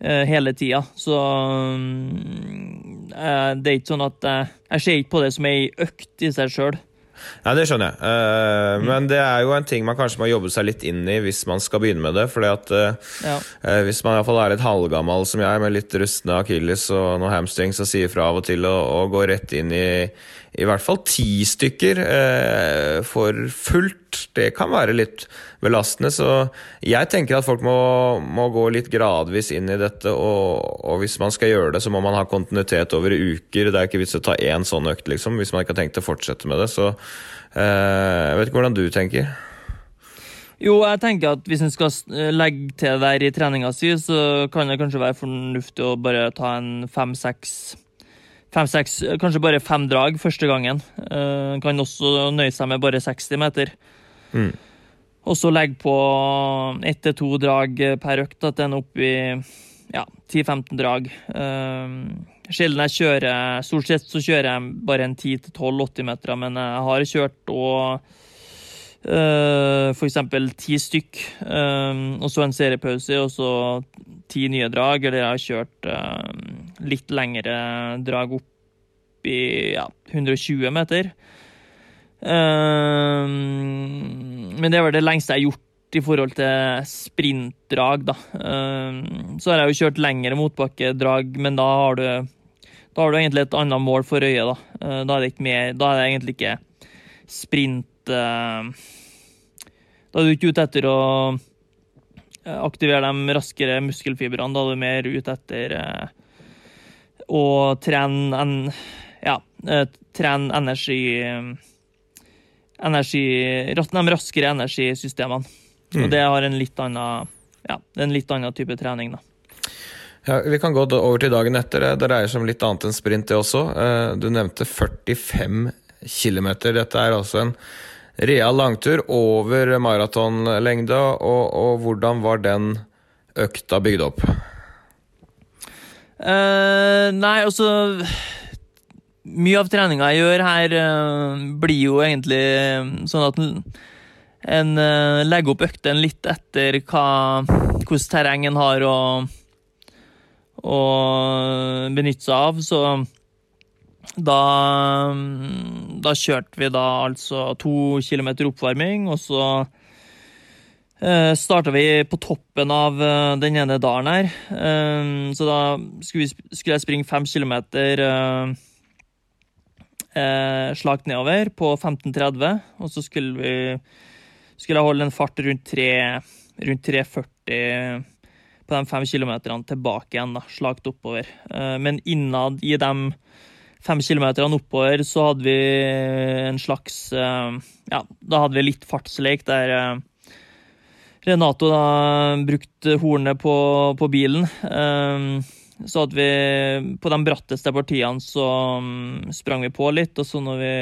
hele tida. Så uh, det er ikke sånn at Jeg ser ikke på det som ei økt i seg sjøl. Nei, det skjønner jeg. Mm. Men det er jo en ting man kanskje må jobbe seg litt inn i hvis man skal begynne med det. fordi at ja. Hvis man iallfall er litt halvgammal som jeg, med litt rustne akilles og noen hamstrings og sier fra av og til og, og går rett inn i i hvert fall ti stykker for fullt, det kan være litt belastende. Så jeg tenker at folk må, må gå litt gradvis inn i dette, og, og, hvis man skal gjøre det, så må man ha kontinuitet over uker. Det er ikke vits å ta én sånn økt, liksom, hvis man ikke har tenkt å fortsette med det. Så eh, jeg vet ikke hvordan du tenker. Jo, jeg tenker at hvis en skal legge til der i treninga si, så kan det kanskje være fornuftig å bare ta en fem-seks fem-seks, kanskje bare fem drag første gangen. Uh, kan også nøye seg med bare 60 meter. Mm. Og så legge på ett til to drag per økt, at den er oppe i ja, 10-15 drag. Uh, sjelden jeg kjører Stort sett så kjører jeg bare en 10-12 80-meter, men jeg har kjørt og uh, f.eks. ti stykk, uh, og så en seriepause, og så ti nye drag. Eller jeg har kjørt uh, litt lengre drag opp i ja, 120 meter. Men det var det lengste jeg har gjort i forhold til sprintdrag, da. Så har jeg jo kjørt lengre motbakkedrag, men da har du da har du egentlig et annet mål for øyet. Da, da, er, det mer, da er det egentlig ikke sprint Da er du ikke ute etter å aktivere de raskere muskelfibrene. Da er du mer ute etter å trene, en, ja, trene energi energi, de raskere energisystemene. Mm. Og det har en litt annen, ja, en litt annen type trening, da. Ja, Vi kan gå over til dagen etter. Det dreier seg om litt annet enn sprint, det også. Eh, du nevnte 45 km. Dette er altså en real langtur over maratonlengde. Og, og, hvordan var den økta bygd opp? Uh, nei, altså mye av treninga jeg gjør her, uh, blir jo egentlig eh, sånn at en uh, legger opp øktene litt etter hvordan terreng en har å benytte seg av. Så da, da kjørte vi da altså to kilometer oppvarming, og så uh, starta vi på toppen av den ene dalen her. så da skulle, vi, skulle jeg springe fem kilometer eh, slakt nedover på 15.30, og så skulle vi skulle jeg holde en fart rundt 3.40 på de fem kilometerne tilbake igjen, da, slakt oppover. Eh, men innad i de fem kilometerne oppover så hadde vi en slags eh, Ja, da hadde vi litt fartslek der Renato da brukte hornet på, på bilen. Um, så hadde vi På de bratteste partiene så um, sprang vi på litt, og så når vi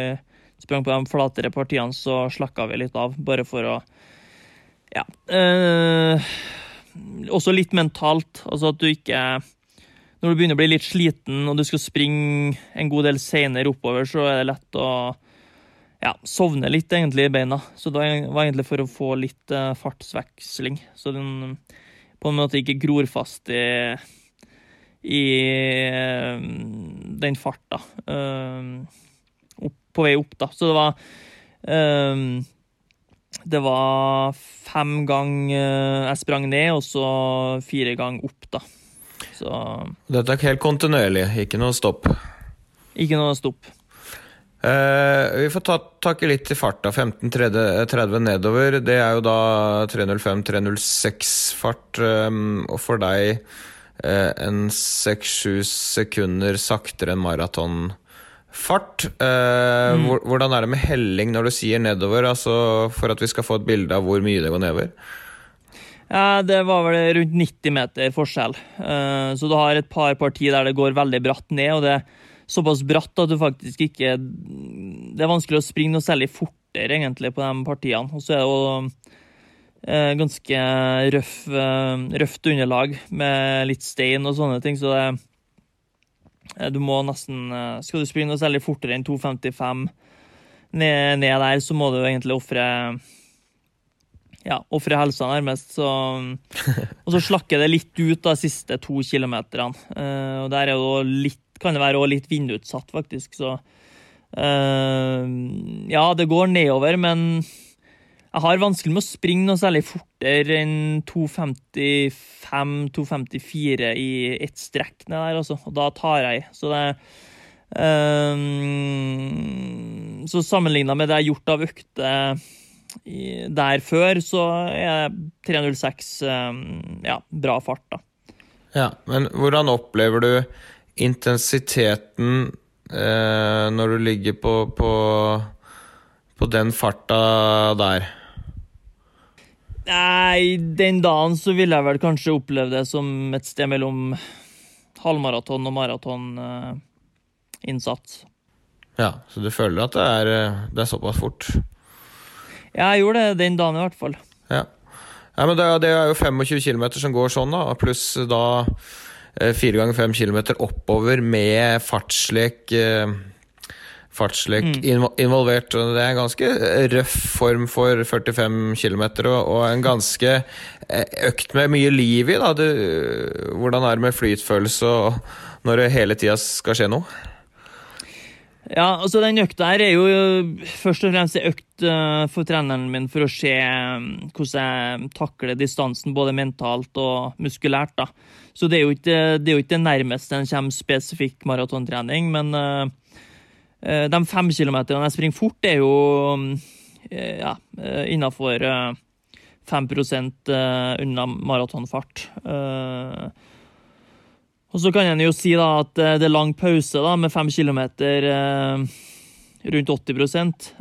sprang på de flatere partiene, så slakka vi litt av, bare for å Ja. Også litt mentalt, altså at du ikke Når du begynner å bli litt sliten og du skal springe en god del seinere oppover, så er det lett å ja, sovne litt egentlig i beina. Så det var egentlig for å få litt uh, fartsveksling. Så den på en måte ikke gror fast i i uh, den farta. Uh, på vei opp, da. Så det var uh, Det var fem ganger jeg sprang ned, og så fire ganger opp, da. Så Dette er helt kontinuerlig, ikke noe stopp? Ikke noe stopp. Uh, vi får ta tak i litt i farta. 15.30 nedover. Det er jo da 3.05-3.06 fart. Um, og for deg Eh, en seks-sju sekunder saktere enn maratonfart. Eh, mm. Hvordan er det med helling når du sier nedover, altså for at vi skal få et bilde av hvor mye det går nedover? Ja, Det var vel rundt 90 meter forskjell. Eh, så du har et par partier der det går veldig bratt ned. og det er såpass bratt at du faktisk ikke Det er vanskelig å springe noe særlig fortere egentlig på de partiene. Og så er det jo Eh, ganske røff, eh, røft underlag med litt stein og sånne ting, så det Du må nesten Skal du springe noe særlig fortere enn 2,55 ned, ned, der, så må du egentlig ofre ja, ofre helsa, nærmest. Så, og så slakker det litt ut de siste to kilometerne. og der er det litt, kan det være litt vindutsatt, faktisk. Så ja, det går nedover, men jeg har vanskelig med å springe noe særlig fortere enn 2.55-2.54 i ett strekk ned der, altså. Og da tar jeg. Så det um, Så sammenligna med det jeg har gjort av økter der før, så er 3.06 um, ja, bra fart, da. Ja, men hvordan opplever du intensiteten eh, når du ligger på, på, på den farta der? Nei, den dagen så ville jeg vel kanskje oppleve det som et sted mellom halvmaraton og maratoninnsats. ja, så du føler at det er, eh, det er såpass fort? Ja, jeg gjorde det den dagen i hvert fall. Ja, ja men det, det er jo 25 km som går sånn, da, pluss da eh, fire ganger fem km oppover med fartslek. Eh, fartslek mm. involvert. Det er en ganske røff form for 45 km, og en ganske eh, økt med mye liv i. Da. Du, hvordan er det med flytfølelse når det hele tida skal skje noe? Ja, altså Den økta her er jo først og fremst en økt uh, for treneren min for å se um, hvordan jeg takler distansen både mentalt og muskulært. da. Så det er jo ikke det, jo ikke det nærmeste en kommer spesifikk maratontrening, men uh, Eh, de fem kilometerne jeg springer fort, er jo uh, ja, innafor uh, 5% unna maratonfart. Og så kan en jo si da at det er lang pause da, med fem kilometer rundt 80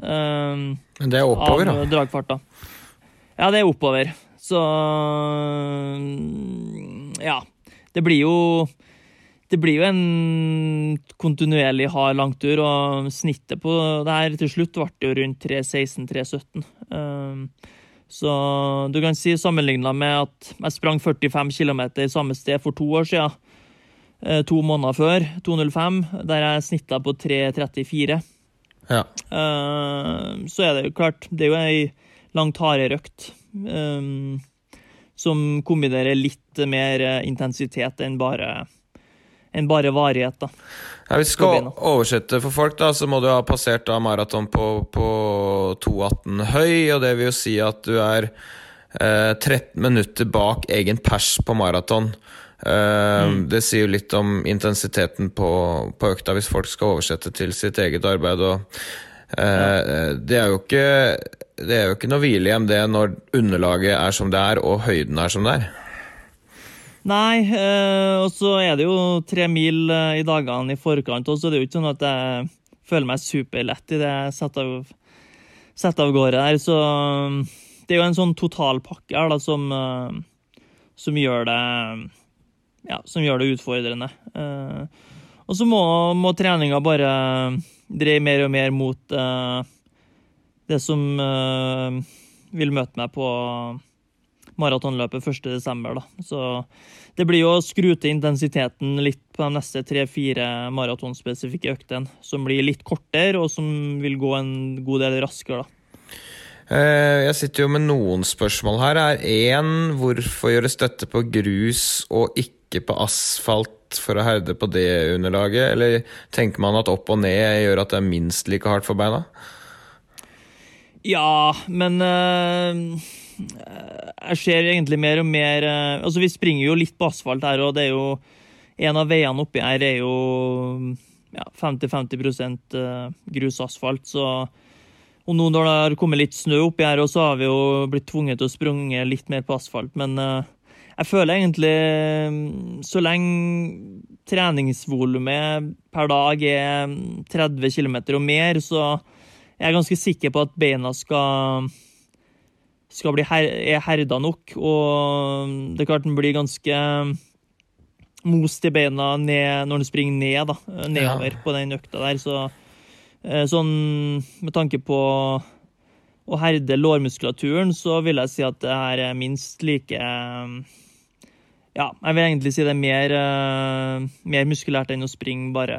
eh, Men det er oppover, av dragfarta. Ja, det er oppover. Så ja. Det blir jo det blir jo en kontinuerlig hard langtur, og snittet på det her til slutt ble jo rundt 3.16-3.17. Ehm, så du kan si sammenligna med at jeg sprang 45 km samme sted for to år siden, eh, to måneder før, 2.05, der jeg snitta på 3.34. Ja. Ehm, så er det jo klart, det er jo ei langt hardere økt. Ehm, som kombinerer litt mer intensitet enn bare enn bare varighet. da. Ja, hvis vi skal oversette for folk, da, så må du ha passert da maraton på, på 2,18 høy. og Det vil jo si at du er eh, 13 minutter bak egen pers på maraton. Eh, mm. Det sier jo litt om intensiteten på, på, økta, hvis folk skal oversette til sitt eget arbeid. og ja. det, er jo ikke, det er jo ikke noe hvile hjem det når underlaget er som det er og høyden er som det er. Nei, og så er det jo tre mil i dagene i forkant, og så er det jo ikke sånn at jeg føler meg superlett i det jeg setter av, setter av gårde der. Så det er jo en sånn totalpakke her da, som, eh, som gjør det ja, som gjør det utfordrende. Eh, og så må, må treninga bare dreie mer og mer mot eh, det som eh, vil møte meg på maratonløpet 1.12. Så det blir jo å skru til intensiteten litt på de neste tre-fire maratonspesifikke øktene, som blir litt kortere, og som vil gå en god del raskere. da. Jeg sitter jo med noen spørsmål her. Er én hvorfor gjøre støtte på grus og ikke på asfalt for å herde på det underlaget? Eller tenker man at opp og ned gjør at det er minst like hardt for beina? Ja, men øh, jeg ser egentlig mer og mer øh, Altså, vi springer jo litt på asfalt her, og det er jo En av veiene oppi her er jo ja, 50-50 eh, grusasfalt, så og nå når det har kommet litt snø oppi her, så har vi jo blitt tvunget til å sprunge litt mer på asfalt. Men eh, jeg føler egentlig mm, Så lenge treningsvolumet per dag er 30 km og mer, så jeg er ganske sikker på at beina skal, skal bli her, er herda nok. Og det er klart den blir ganske most i beina ned, når den springer ned, da, nedover på den økta der. Så eh, sånn med tanke på å herde lårmuskulaturen, så vil jeg si at det her er minst like Ja, jeg vil egentlig si det er mer, eh, mer muskulært enn å springe bare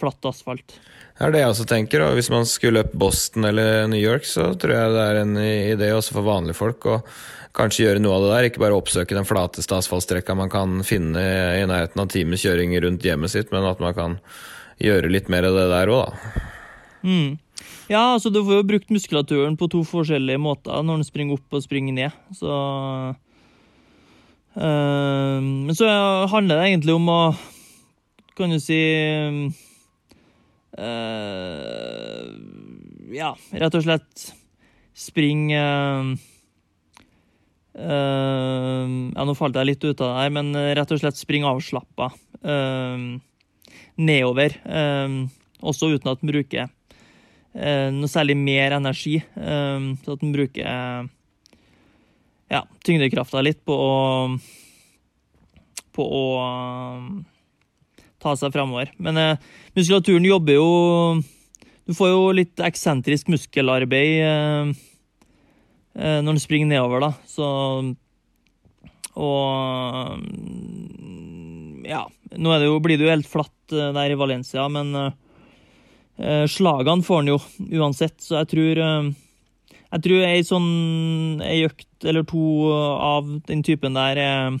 flatt asfalt. Det er det jeg også tenker. Og hvis man skulle løpt Boston eller New York, så tror jeg det er en idé også for vanlige folk å kanskje gjøre noe av det der. Ikke bare oppsøke den flateste asfaltstrekka man kan finne i nærheten av times kjøring rundt hjemmet sitt, men at man kan gjøre litt mer av det der òg, da. Mm. Ja, altså du får jo brukt muskulaturen på to forskjellige måter når den springer opp og springer ned. Så Men så handler det egentlig om å Kan du si eh, Ja, rett og slett springe eh, eh, Ja, nå falt jeg litt ut av det her, men rett og slett springe avslappa nedover. også uten at den bruker eh, noe særlig mer energi. Eh, så at den bruker eh, ja, tyngdekrafta litt på å på å ta seg framover. Men eh, muskulaturen jobber jo Du får jo litt eksentrisk muskelarbeid eh, eh, når den springer nedover, da. Så Og ja. Nå det jo, blir det jo helt flatt eh, der i Valencia, men eh, slagene får han jo uansett, så jeg tror Jeg tror ei sånn økt eller to av den typen der er,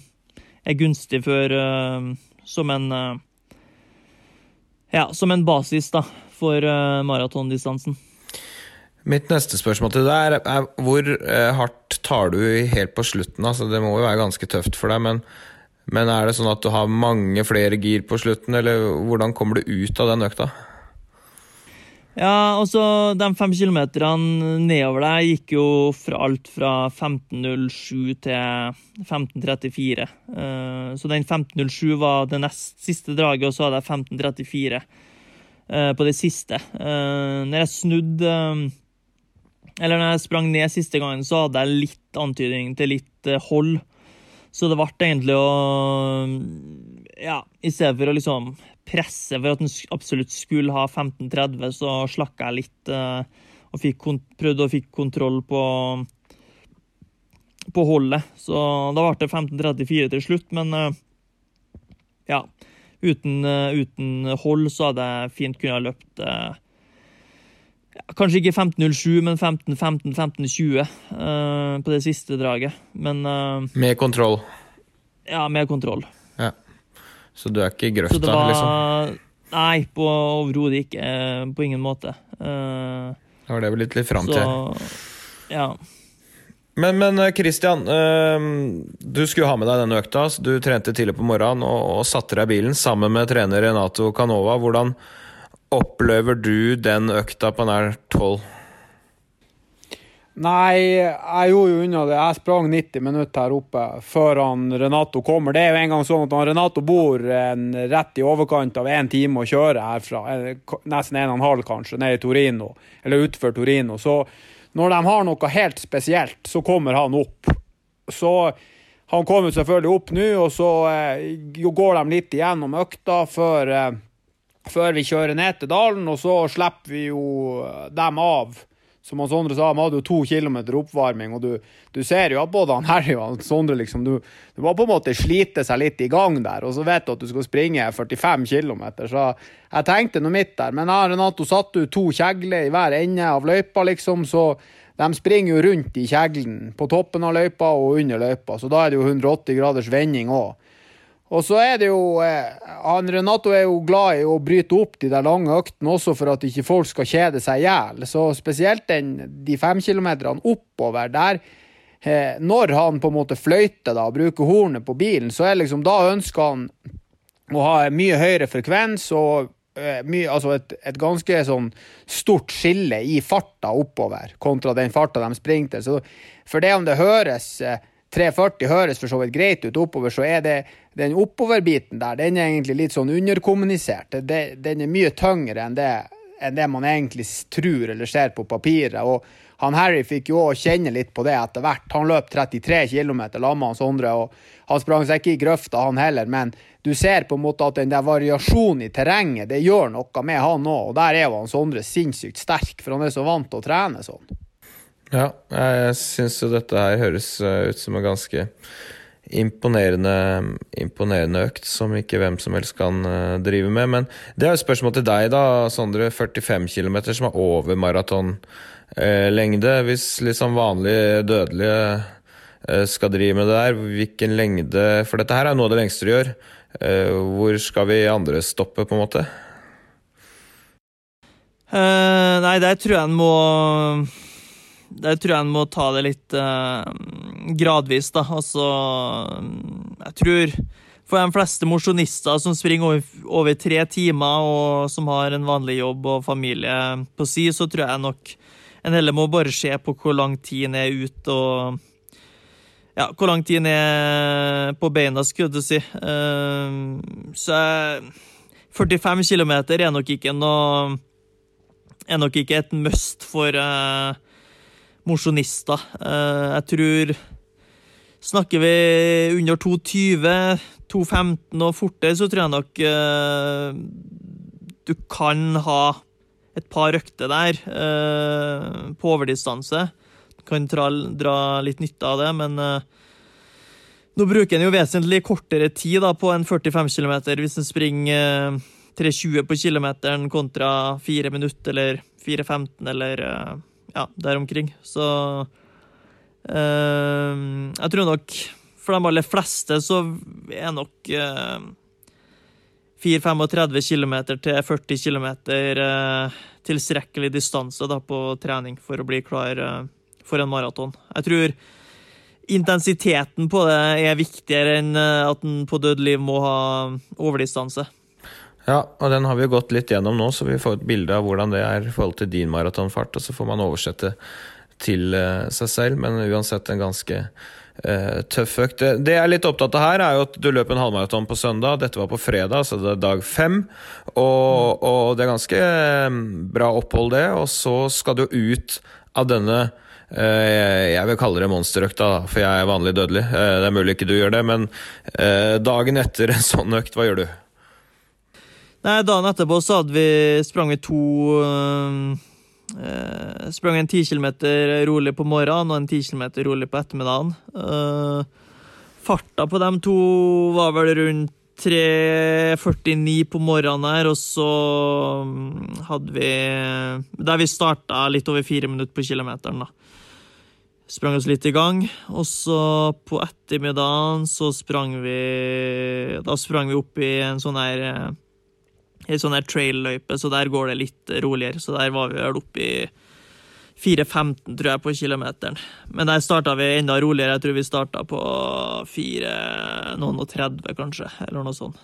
er gunstig for eh, som en eh, Ja, som en basis, da, for eh, maratondistansen. Mitt neste spørsmål til deg er, er hvor hardt tar du helt på slutten? Altså, det må jo være ganske tøft for deg, men, men er det sånn at du har mange flere gir på slutten, eller hvordan kommer du ut av den økta? Ja, altså, de fem kilometerne nedover der gikk jo fra alt fra 15.07 til 15.34. Eh, Så den 15.07 var det nest siste draget, og så hadde jeg 15.34 eh, på det siste. Eh, Når jeg snudde Eller når jeg sprang ned siste gangen, så hadde jeg litt antydning til litt hold. Så det ble egentlig å Ja, i stedet for å liksom presse for at den absolutt skulle ha 15.30, så slakka jeg litt eh, og fikk prøvde å fikk kontroll på på holdet. Så da ble det 15.34 til slutt, men eh, ja. Uten, eh, uten hold så hadde jeg fint kunnet ha løpt eh, Kanskje ikke 15.07, men 15.15, 15.20 eh, på det siste draget. Men eh, Med kontroll. ja, med kontroll. Så du er ikke i grøfta, var liksom? Nei, på overhodet ikke. eh, På ingen måte. Uh, Det var det vi litt, litt fram Så til. ja. Men, men eh, Christian, du skulle ha med deg denne økta. så Du trente tidlig på morgenen og, og satte deg i bilen sammen med trener Renato Canova. Hvordan opplever du den økta på nær tolv? Nei, jeg gjorde jo unna det. Jeg sprang 90 minutter her oppe før han Renato kommer. Det er jo en gang sånn at han Renato bor en, rett i overkant av én time å kjøre herfra. eh, Nesten en og en halv, kanskje, ned i Torino. Eller utenfor Torino. Så, når de har noe helt spesielt, så kommer han opp. Så han kommer selvfølgelig opp nå, og så eh, går de litt igjennom økta før, eh, før vi kjører ned til dalen, og så slipper vi jo dem av som han Sondre sa, vi hadde jo to kilometer oppvarming, og du, du ser jo at både han Harry og han Sondre liksom, du, du, må på en måte slite seg litt i gang der, og så vet du at du skal springe 45 km. Så jeg tenkte noe mitt der. Men jeg Renato satte ut to kjegler i hver ende av løypa, liksom, så de springer jo rundt i kjeglen på toppen av løypa og under løypa, så da er det jo 180 graders vending òg. Og så er det jo eh, han Renato er jo glad i å bryte opp de der lange øktene også for at ikke folk skal kjede seg i hjel. Så spesielt den, de fem kilometerne oppover der eh, Når han på en måte fløyter da, og bruker hornet på bilen, så er liksom da ønsker han å ha mye høyere frekvens og eh, mye, altså et, et, ganske sånn stort skille i farta oppover kontra den farta de springer til. For det om det høres 340 høres for så vidt greit ut oppover, så er det den oppoverbiten der, den er egentlig litt sånn underkommunisert. Det, den er mye tyngre enn det, enn det man egentlig tror eller ser på papiret. og han Harry fikk jo òg kjenne litt på det etter hvert. Han løp 33 km sammen med Sondre, og han sprang seg ikke i grøfta, han heller. Men du ser på en måte at den der variasjonen i terrenget, det gjør noe med han òg. Og der er jo han Sondre sinnssykt sterk, for han er så vant til å trene sånn. Ja, jeg syns jo dette her høres eh, ut som en ganske imponerende, imponerende økt som ikke hvem som helst kan uh, drive med. Men det er jo et spørsmål til deg, da, Sondre. 45 km som er over maratonlengde. Uh, Hvis liksom vanlige dødelige uh, skal drive med det der, hvilken lengde For dette her er noe av det lengste du gjør. hvor skal vi andre stoppe, på en måte? nei, der tror jeg en må der tror jeg en må ta det litt uh, gradvis, da. Altså Jeg tror for de fleste mosjonister som springer over, over, tre timer, og som har en vanlig jobb og familie på si, så tror jeg nok en heller må bare se på hvor lang tid en er ute, og ja, hvor lang tid en er på beina, skulle du si. Uh, så 45 km er nok ikke noe er nok ikke et must for uh, mosjonister. Eh, jeg tror Snakker vi under 2,20, 2,15 og fortere, så tror jeg nok uh, du kan ha et par økter der uh, på overdistanse. Du kan dra, litt nytte av det, men nå bruker en jo vesentlig kortere tid da, på en 45 km hvis en springer 3,20 på kilometeren kontra 4 minutter eller 4,15 eller ja, der omkring. Så uh, jeg tror nok for de aller fleste så er nok uh, 4-35 km til 40 km uh, tilstrekkelig distanse da, på trening for å bli klar uh, for en maraton. Jeg tror intensiteten på det er viktigere enn eh, at en på død liv må ha overdistanse. Ja, og den har vi jo gått litt gjennom nå, så vi får et bilde av hvordan det er i forhold til din maratonfart, og så får man oversette til uh, seg selv, men uansett en ganske uh, tøff økt. Det jeg er litt opptatt av her, er jo at du løp en halvmaraton på søndag. Dette var på fredag, så det er dag fem. Og, og det er ganske um, bra opphold, det. Og så skal du ut av denne jeg vil kalle det monsterøkta, for jeg er vanlig dødelig. Det er mulig ikke du gjør det, men dagen etter en sånn økt, hva gjør du? Nei, dagen etterpå så hadde vi sprang vi to øh, Sprang en ti kilometer rolig på morgenen og en ti kilometer rolig på ettermiddagen. Uh, farta på dem to var vel rundt 3.49 på morgenen her, og så mm, hadde vi Der vi starta litt over fire minutter på kilometeren, da. Sprang oss litt i gang, og så på ettermiddagen så sprang vi Da sprang vi opp i en sånn her ei sånn der trail-løype, så der går det litt roligere. Så der var vi vel oppe i 4.15, tror jeg, på kilometeren. Men der starta vi enda roligere. Jeg tror vi starta på 4 noen og 30, kanskje, eller noe sånt.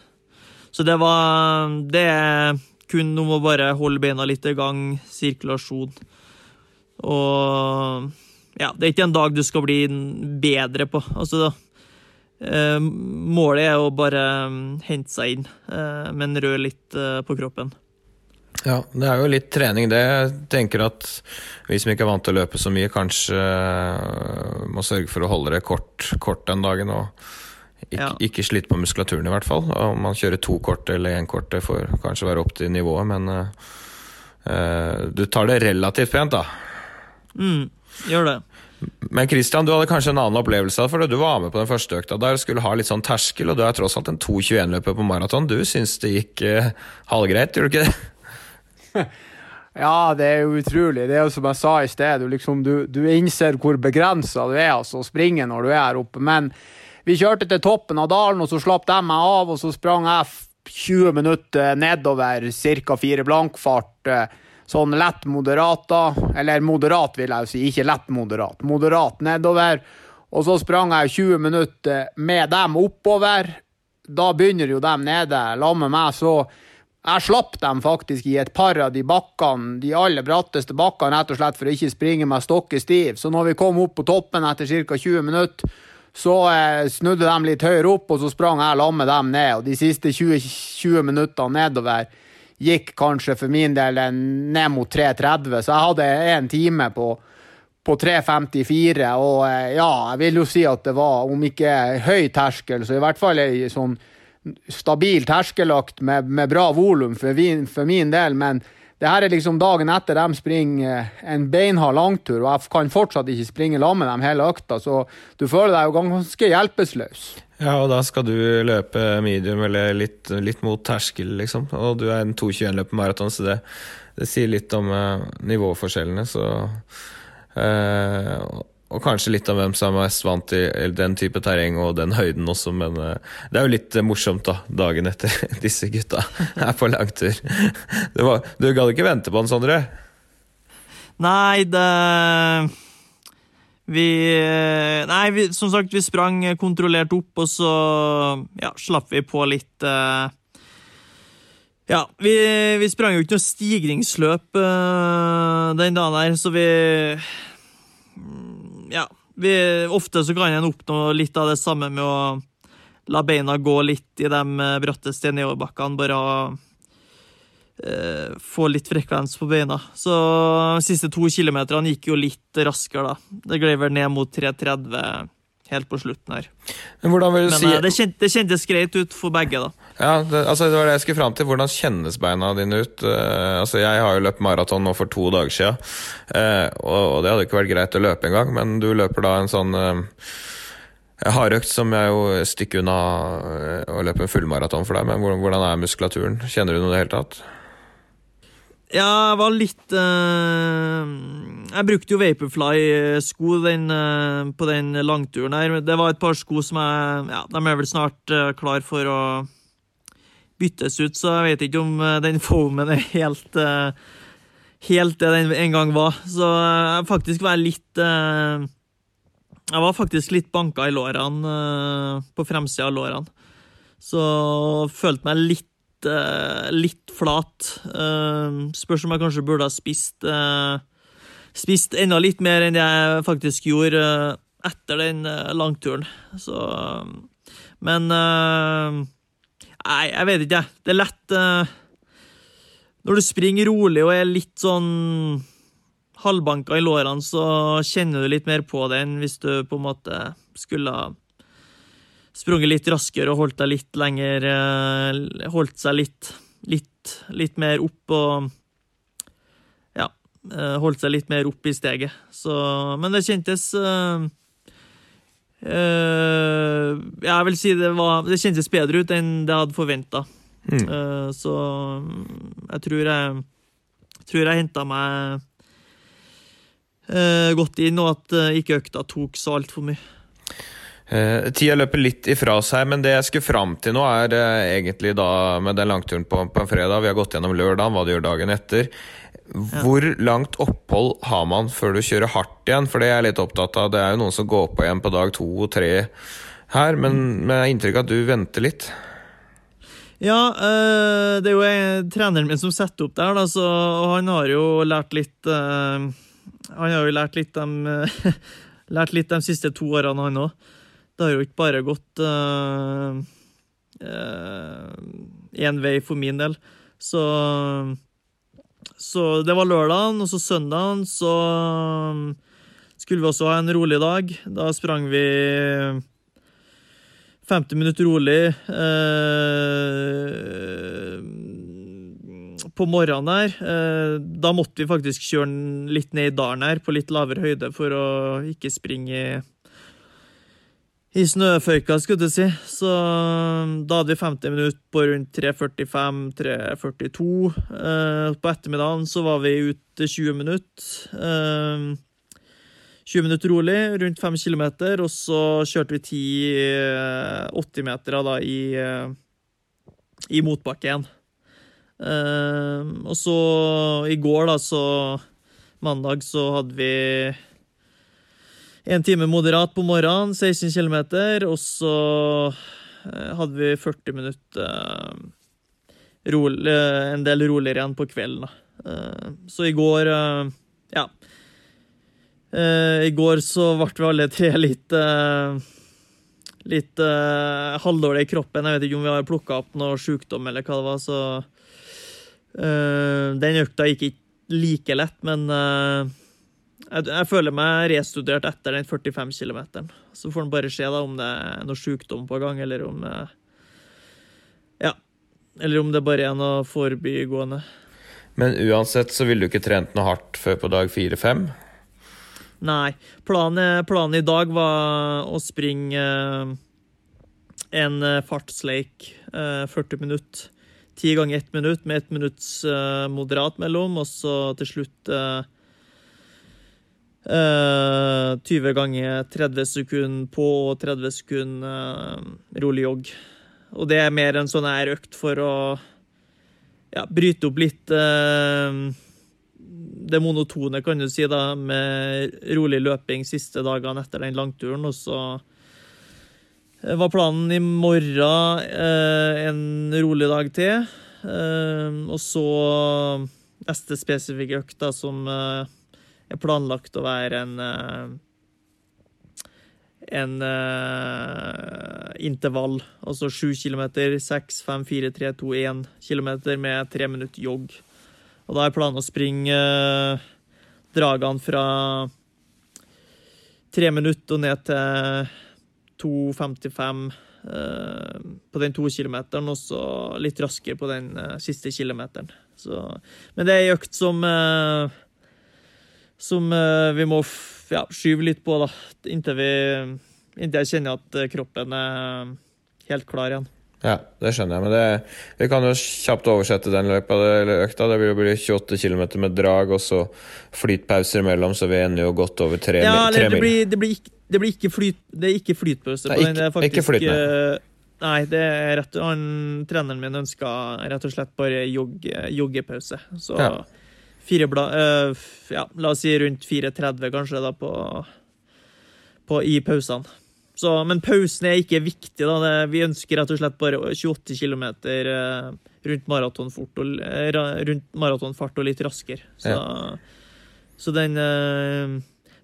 Så det var Det er kun med å bare holde beina litt i gang, sirkulasjon. Og ja, det er ikke en dag du skal bli bedre på. Altså, Eh, målet er å bare mm, hente seg inn, eh, men røre litt eh, på kroppen. Ja, det er jo litt trening, det. Jeg tenker at vi som ikke er vant til å løpe så mye, kanskje må sørge for å holde det kort, kort den dagen. Og ikke, Ja. ikke slite på muskulaturen, i hvert fall. Om man kjører to kort eller én kort, det får kanskje være opp til nivået, men øh, du tar det relativt pent, da. Mm, gjør det. Men Christian, du hadde kanskje en annen opplevelse for du var med på den første økta der skulle ha litt sånn terskel, og du er tross alt en 2.21-løper på maraton. Du syns det gikk eh, halvgreit, gjorde du ikke det? Ja, det er jo utrolig. Det er jo som jeg sa i sted, du, liksom, du, du innser hvor begrensa du er altså, å springe når du er her oppe. Men vi kjørte til toppen av dalen, og så slapp de meg av, og så sprang jeg 20 minutter nedover, ca. fire blankfart. Sånn lett moderat, da. Eller moderat, vil jeg jo si, ikke lett moderat. Moderat nedover. Og så sprang jeg 20 minutter med dem oppover. Da begynner jo dem nede. La med meg, så jeg slapp dem faktisk i et par av de bakkene, de aller bratteste bakkene, rett og slett for å ikke springe meg stokke stiv. Så når vi kom opp på toppen etter ca. 20 minutter, så eh, snudde de litt høyere opp, og så sprang jeg sammen med dem ned. Og de siste 20, 20 minuttene nedover gikk kanskje for min del ned mot 3.30, så jeg hadde en time på på 3.54, og eh, ja, jeg vil jo si at det var, om ikke høy terskel, så i hvert fall ei sånn stabil terskelakt med, med bra volum for, for min del, men det her er liksom dagen etter de springer eh, en beinhard langtur, og jeg kan fortsatt ikke springe sammen med dem hele økta, så du føler deg jo ganske hjelpeløs. Ja, og da skal du løpe medium eller litt, litt mot terskel, liksom. Og du er en 2.21-løper maraton, så det, det sier litt om uh, nivåforskjellene, så eh, Og kanskje litt om hvem som er mest vant til den type terreng og den høyden også, men eh, det er jo litt eh, morsomt, da, dagen etter disse gutta er på langtur. Var, du gadd ikke vente på den, Sondre? Nei, det Vi Nei, vi, som sagt, vi sprang kontrollert opp, og så ja, slapp vi på litt eh, Ja, vi, vi sprang jo ikke noe stigningsløp eh, den dagen her, så vi Ja. Vi, ofte så kan en oppnå litt av det samme med å la beina gå litt i de eh, bratteste nedoverbakkene. Bare eh, få litt frekvens på beina. Så de siste to kilometerne gikk jo litt raskere, da. Det gled vel ned mot 3.30 helt på slutten her. Men Men si eh, det, kjent, det kjentes greit ut for begge, da. Ja, det, altså det var det jeg skulle fram til. Hvordan kjennes beina dine ut? Uh, altså Jeg har jo løpt maraton nå for to dager siden, uh, og, og det hadde ikke vært greit å løpe engang, men du løper da en sånn uh, hardøkt som jeg jo stikker unna å løpe en fullmaraton for deg, men hvordan, hvordan er muskulaturen? Kjenner du noe i det hele tatt? Ja, jeg var litt Jeg brukte jo Vaporfly-sko på den langturen her. Det var et par sko som jeg Ja, de er vel snart uh, klar for å byttes ut, så jeg vet ikke om eh, den foamen er helt eh, Helt det den en gang var. Så jeg faktisk var litt eh, Jeg var faktisk litt banka i lårene, eh, på fremsida av lårene. Så følte meg litt eh, litt flat. Eh, spørs om jeg kanskje burde ha spist eh, Spist enda litt mer enn jeg faktisk gjorde eh, etter den eh, langturen. Så eh, Men eh, Nei, jeg vet ikke. Det er lett uh, Når du springer rolig og er litt sånn halvbanka i lårene, så kjenner du litt mer på det enn hvis du på en måte skulle sprunget litt raskere og holdt deg litt lenger uh, Holdt seg litt, litt, litt mer opp og Ja. uh, Holdt seg litt mer opp i steget. Så Men det kjentes eh, Jeg vil si det var Det kjentes bedre ut enn det jeg hadde forventa. Mm. så mm, jeg tror jeg Tror jeg henta meg eh, godt inn, og at eh, ikke økta tok så altfor mye. Eh, tida løper litt ifra seg, men det jeg skulle fram til nå, er eh, egentlig da med den langturen på, på en fredag. Vi har gått gjennom lørdagen, hva du gjør dagen etter. Hvor langt opphold har man før du kjører hardt igjen? For det er jeg litt opptatt av. Det er jo noen som går på igjen på dag to og tre her, men men jeg har inntrykk av at du venter litt. Ja, eh, det er jo en, treneren min som setter opp der, da, så, han har jo lært litt eh, Han har jo lært litt de, lært litt de siste to årene, han òg. Det har jo ikke bare gått én vei for min del. Så så det var lørdagen, og så søndagen så skulle vi også ha en rolig dag. Da sprang vi 50 minutter rolig eh, på morgenen her. Eh, da måtte vi faktisk kjøre litt ned i dalen her, på litt lavere høyde, for å ikke springe i i snøføyka, skulle du si. Så da hadde vi 50 minutter på rundt 3.45-3.42. Eh, på ettermiddagen så var vi ute 20 minutter. Eh, 20 minutter rolig, rundt 5 km, og så kjørte vi 10 80-metere da i, i motbakke igjen. Eh, og så i går, da, så Mandag så hadde vi en time moderat på morgenen, 16 km, og så eh, hadde vi 40 minutter eh, rolig, eh, en del roligere igjen på kvelden. Så i går Ja. I går så ble vi alle tre litt litt halvdårlig i kroppen. Jeg vet ikke om vi har plukka opp noe sykdom eller hva det var, så Den økta gikk ikke like lett, men jeg, jeg, føler meg restudert etter den 45 km. Så får en bare se da om det er noe sykdom på gang, eller om det, Ja. Eller om det bare er noe forbigående. Men uansett så ville du ikke trent noe hardt før på dag fire-fem? Nei. Planen, planen, i dag var å springe eh, en eh, fartsleik, 40 eh, minutter. Ti ganger ett minutt, med ett minutts moderat mellom, og så til slutt 20 eh, ganger 30 sekunder på og 30 sekunder uh, rolig jogg. Og det er mer en sånn her økt for å ja, bryte opp litt uh, det monotone, kan du si, da, med rolig løping siste dagene etter den langturen. Og så var planen i morgen en rolig dag til. og så neste spesifikke økt, da, som er planlagt å være en eh, en uh, intervall, altså 7 km, 6, 5, 4, 3, 2, 1 km med tre minutter jogg. Og da er planen å springe uh, dragene fra tre minutter og ned til 2,55 uh, på den to kilometeren, og så litt raskere på den siste kilometeren. Så, men det er ei økt som uh, som eh, vi må ja, skyve litt på, da, inntil, vi, inntil jeg kjenner at eh, kroppen er helt klar igjen. Ja, det skjønner jeg, men det, vi kan jo kjapt oversette den løypa eller økta. Det blir 28 km med drag og så flytpauser imellom, så vi ender jo godt over tre, ja, tre det blir, det, blir ikke, det blir ikke, flyt, det er ikke flytpause på den. Det er faktisk, ikke flytende. Eh, nei, det er rett, han, treneren min ønska rett og slett bare jogge, joggepause. Så ja fire blad uh, Ja, la oss si rundt 4.30 kanskje, da, på, på i pausene. Så, men pausen er ikke viktig. da. Det, vi ønsker rett og slett bare 28 km uh, rundt maratonfart og, rundt maratonfart og litt raskere. Så, ja. så den,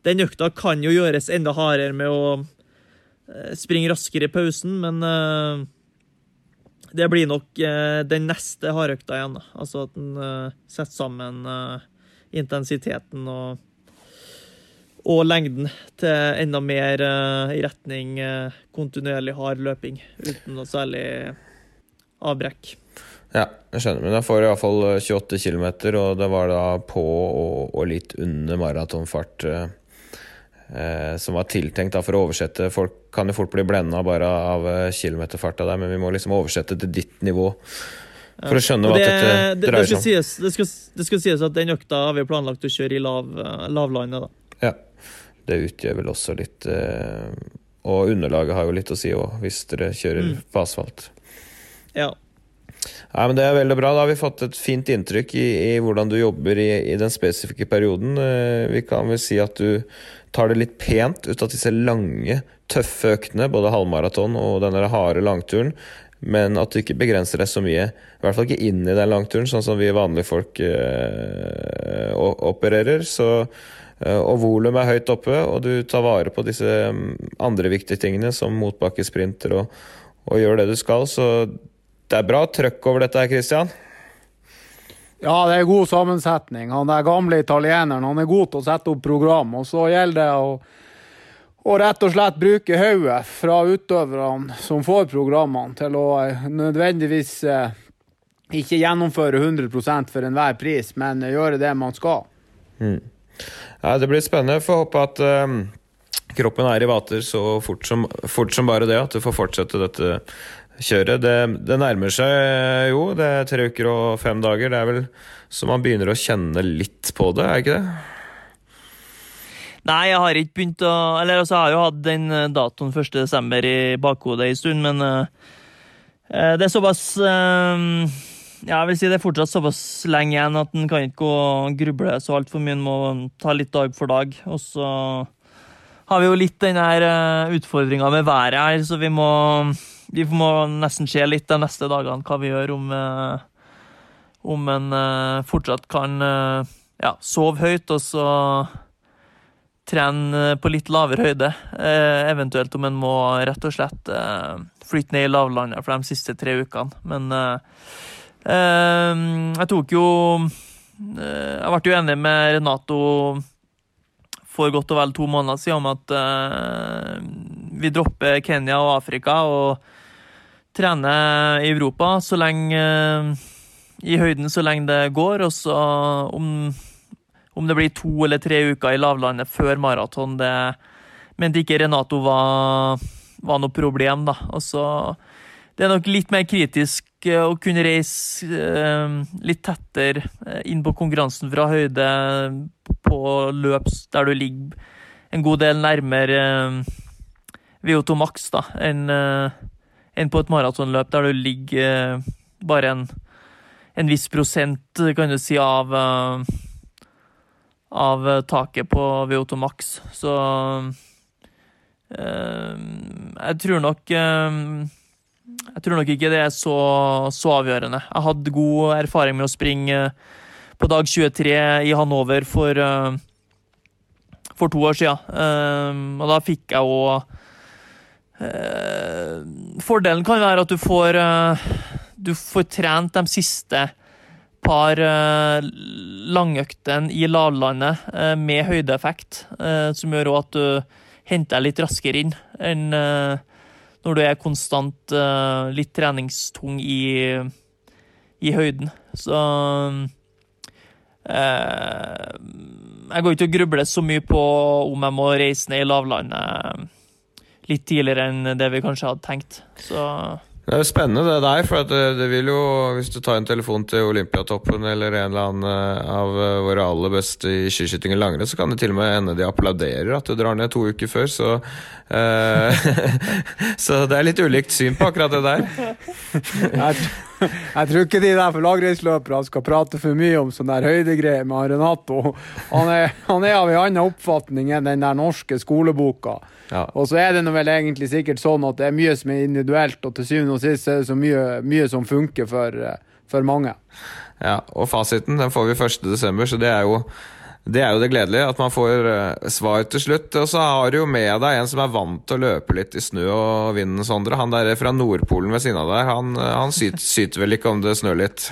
den økta kan jo gjøres enda hardere med å springe raskere i pausen, men det blir nok eh, den neste hardøkta igjen. Altså at en eh, setter sammen eh, intensiteten og, og lengden til enda mer eh, i retning eh, kontinuerlig hard løping, uten noe særlig avbrekk. Ja, jeg skjønner. Men da får du iallfall 28 km, og det var da på og, og litt under maratonfart. Eh, som var tiltenkt da, for å oversette. Folk kan jo fort bli blenda bare av eh, kilometerfarta der, men vi må liksom oversette til ditt nivå. For å skjønne hva det, dette dreier seg om. Det, det, skal, det skal sies at den økta har vi planlagt å kjøre i lav, eh, lavlandet. da. Ja, det utgjør vel også litt eh, Og underlaget har jo litt å si òg, hvis dere kjører mm. på asfalt. Ja. Nei, men Det er veldig bra. Da har vi fått et fint inntrykk i, i hvordan du jobber i, i, den spesifikke perioden. Vi kan vel si at du tar det litt pent ut av disse lange, tøffe øktene, både halvmaraton og denne harde langturen, men at du ikke begrenser deg så mye. I hvert fall ikke inn i den langturen, sånn som vi vanlige folk øh, opererer. Så, øh, og volum er høyt oppe, og du tar vare på disse mm, andre viktige tingene, som motbakkesprinter, og, og gjør det du skal. Så det er bra trøkk over dette her, Christian. Ja, det er god sammensetning. Han der gamle italieneren han er god til å sette opp program. Og så gjelder det å, å rett og slett bruke hodet fra utøverne som får programmene, til å eh, nødvendigvis eh, ikke gjennomføre 100 for enhver pris, men gjøre det man skal. Mm. Ja, det blir spennende. Får håpe at um, kroppen er i vater så fort som, fort som bare det. At du får fortsette dette kjøret. Det, det, nærmer seg jo. Det er tre uker og fem dager. Det er vel så man begynner å kjenne litt på det, er ikke det? Nei, jeg har ikke begynt å Eller altså, jeg har jo hatt den eh, datoen 1.12. i bakhodet en stund, men uh, det er såpass uh, Ja, jeg vil si det er fortsatt såpass lenge igjen at en kan ikke gå og gruble så altfor mye. En må ta litt dag for dag. Og så har vi jo litt den her utfordringa med været her, så vi må vi må nesten se litt de neste dagene hva vi gjør, om, eh, om en eh, fortsatt kan eh, ja, sove høyt og så trene på litt lavere høyde. Eventuelt om en må rett og slett flytte ned i lavlandet for de siste tre ukene. Men jeg tok jo Jeg ble jo enig med Renato for godt og vel to måneder siden om at vi dropper Kenya og Afrika. og trene i Europa så lenge i høyden så lenge det går, og så om, om det blir to eller tre uker i lavlandet før maraton, det mente ikke Renato var, var noe problem, da. Og så det er nok litt mer kritisk eh, å kunne reise eh, litt tettere eh, inn på konkurransen fra høyde på løp der du ligger en god del nærmere VO2 Max da, enn enn på et maratonløp der du ligger eh, bare en, en, viss prosent, kan du si, av, eh, av taket på VO2 Max. Så eh, jeg tror nok Jeg tror nok ikke det er så, så avgjørende. Jeg hadde god erfaring med å springe på dag 23 i Hanover for, for to år siden. Og da fikk jeg òg Eh, fordelen kan være at du får, eh, du får trent de siste par uh, langøktene i lavlandet med høydeeffekt, som gjør at du henter deg litt raskere inn enn når du er konstant litt treningstung i, i høyden. Så jeg går ikke og grubler så mye på om jeg må reise ned i lavlandet litt tidligere enn det vi kanskje hadde tenkt. Så det er spennende det der, for det, det, vil jo, hvis du tar en telefon til Olympiatoppen eller en eller annen eh, av eh, våre aller beste i skiskyting og langrenn, så kan det til og med ende de applauderer at du drar ned to uker før, så uh, Så det er litt ulikt syn på akkurat det der. Jeg, tror ikke de der for langrennsløperne skal prate for mye om sånn der høydegreier med Renato. Han er, han er av en annen oppfatning enn den der norske skoleboka. Ja. Og så er det vel egentlig sikkert sånn at det er mye som er individuelt, og til syvende og sist er det så mye, mye som funker for, for, mange. Ja, og fasiten den får vi 1.12., så det er jo det er jo det gledelige, at man får uh, svar til slutt. Og så har du jo med deg en som er vant til å løpe litt i snø og vind, Sondre. Han der fra Nordpolen ved siden av der, han, han syter, syter vel ikke om det snør litt?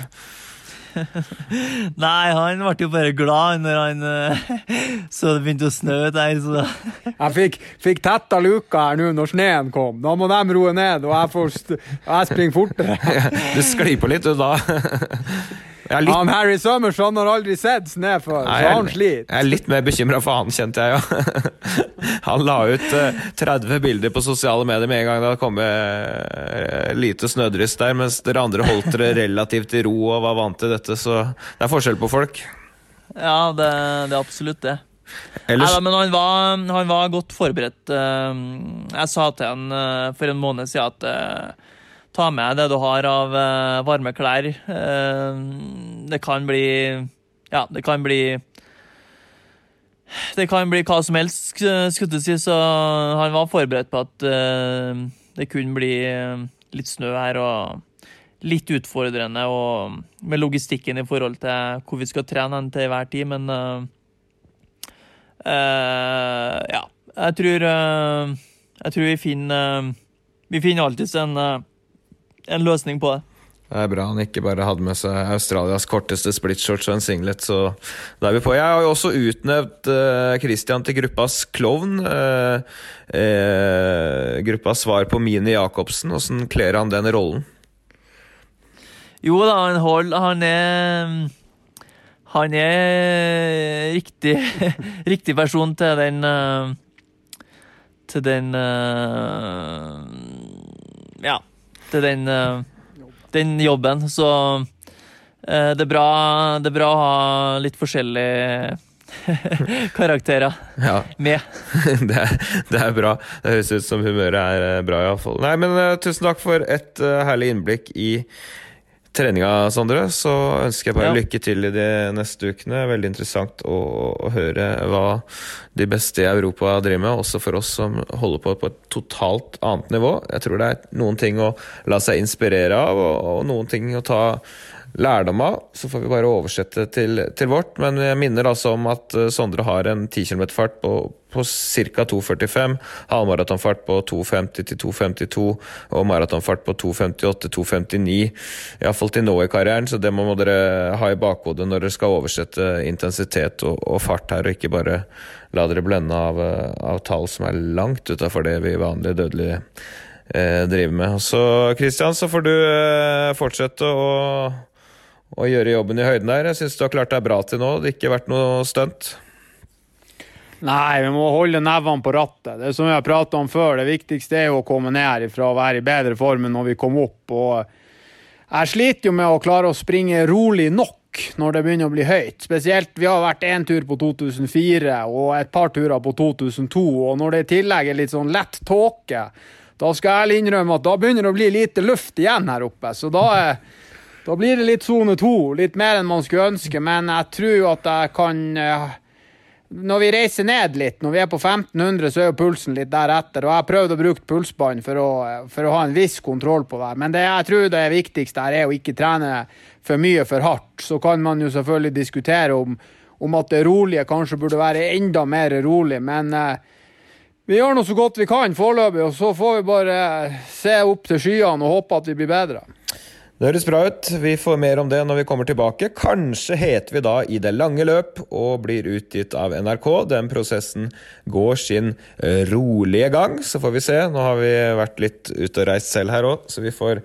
Nei, han ble jo bare glad når han uh, så det begynte å snø der. Så. jeg fikk, fikk tetta luka her nå når sneen kom. Da må de roe ned, og jeg, får jeg springer fortere. du sklir på litt, du da. Litt... Han Harry Summerson har aldri sett snø før, så han sliter. Jeg er litt mer bekymra for han, kjente jeg, jo. han la ut uh, eh, 30 bilder på sosiale medier med en gang det hadde kommet uh, lite snødryss der, mens dere andre holdt dere relativt i ro og var vant til dette, så det er forskjell på folk. Ja, det, det er absolutt det. Ellers... Nei, men han var, han var, godt forberedt. Eh, jeg sa til han for en måned siden at ta med det du har av uh, varme klær. Uh, det kan bli Ja, det kan bli Det kan bli hva som helst, skulle du si, så han var forberedt på at uh, det kunne bli litt snø her og litt utfordrende og med logistikken i forhold til hvor vi skal trene til hver tid, men ja. Jeg tror, jeg tror vi finner Vi finner alltids en en løsning på det. Det er bra han ikke bare hadde med seg Australias korteste splitshorts og en singlet, så da er vi på. Jeg har jo også utnevnt uh, Christian til gruppas klovn. Uh, uh, gruppas svar på Mini Jacobsen. Åssen kler han den rollen? Jo da, han holder Han er Han er riktig, riktig person til den Til den Ja, til den den jobben. Så eh, det, er bra, det er bra å ha litt forskjellige karakterer ja. med. det, er, det, er, bra. Det høres ut som humøret er eh, bra, iallfall. Nei, men tusen takk for et herlig innblikk i treninga, Sondre. Så ønsker jeg bare ja. lykke til i de neste ukene. Veldig interessant å, å, høre hva de beste i Europa driver med, også for oss som holder på på et totalt annet nivå. Jeg tror det er noen ting å la seg inspirere av, og, og noen ting å ta lærdom av. Så får vi bare oversette til, til vårt. Men jeg minner altså om at eh, Sondre har en 10 km-fart på, på ca. 2,45. Halvmaratonfart på 2,50 til 2,52 og maratonfart på 2,58-2,59. Iallfall til nå i karrieren, så det må dere ha i bakhodet når dere skal oversette intensitet og, og fart her, og ikke bare la dere blende av, av tall som er langt utafor det vi vanlige dødelige eh, driver med. Så Kristian, så får du eh, fortsette å å gjøre jobben i høyden der. Jeg syns du har klart deg bra til nå. Det har ikke vært noe stunt. Nei, vi må holde nevene på rattet. Det som vi har prata om før, det viktigste er jo å komme ned fra å være i bedre form enn når vi kom opp. Og jeg sliter jo med å klare å springe rolig nok når det begynner å bli høyt. Spesielt, vi har vært én tur på 2004 og et par turer på 2002, og når det i tillegg er litt sånn lett tåke, da skal jeg innrømme at da begynner det å bli lite luft igjen her oppe. Så da er da blir det litt sone to, litt mer enn man skulle ønske, men jeg tror at jeg kan eh, Når vi reiser ned litt, når vi er på 1500, så er jo pulsen litt deretter. Og jeg har prøvd å bruke pulsbånd for, for, å ha en viss kontroll på det. Men det jeg tror det viktigste her er å ikke trene for mye for hardt. Så kan man jo selvfølgelig diskutere om, om at det rolige kanskje burde være enda mer rolig, men eh, vi gjør nå så godt vi kan foreløpig, og så får vi bare se opp til skyene og håpe at vi blir bedre. Det høres bra ut. Vi får mer om det når vi kommer tilbake. Kanskje heter vi da I det lange løp og blir utgitt av NRK. Den prosessen går sin eh, rolige gang, så får vi se. Nå har vi vært litt ute og reist selv her òg, så vi får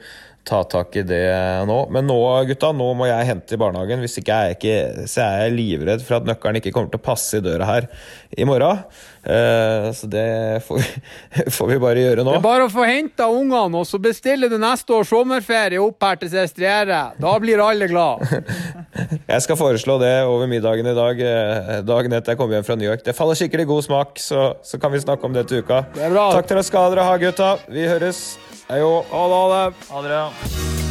ta tak i det nå. Men nå, gutta, nå må jeg hente i barnehagen. Hvis ikke er jeg ikke, så er jeg livredd for at nøkkelen ikke kommer til å passe i døra her i morgen. Uh, så det får vi, får vi, bare gjøre nå. Det er bare å få henta ungene, og så bestille det neste års sommerferie opp her til Sestriere. Da blir alle glad. jeg skal foreslå det over middagen i dag, eh, dagen etter jeg kommer hjem fra New York. Det faller skikkelig god smak, så, så kan vi snakke om det til uka. Det Takk til dere skal dere ha, gutta. Vi høres. Hei Ha det. Ha det.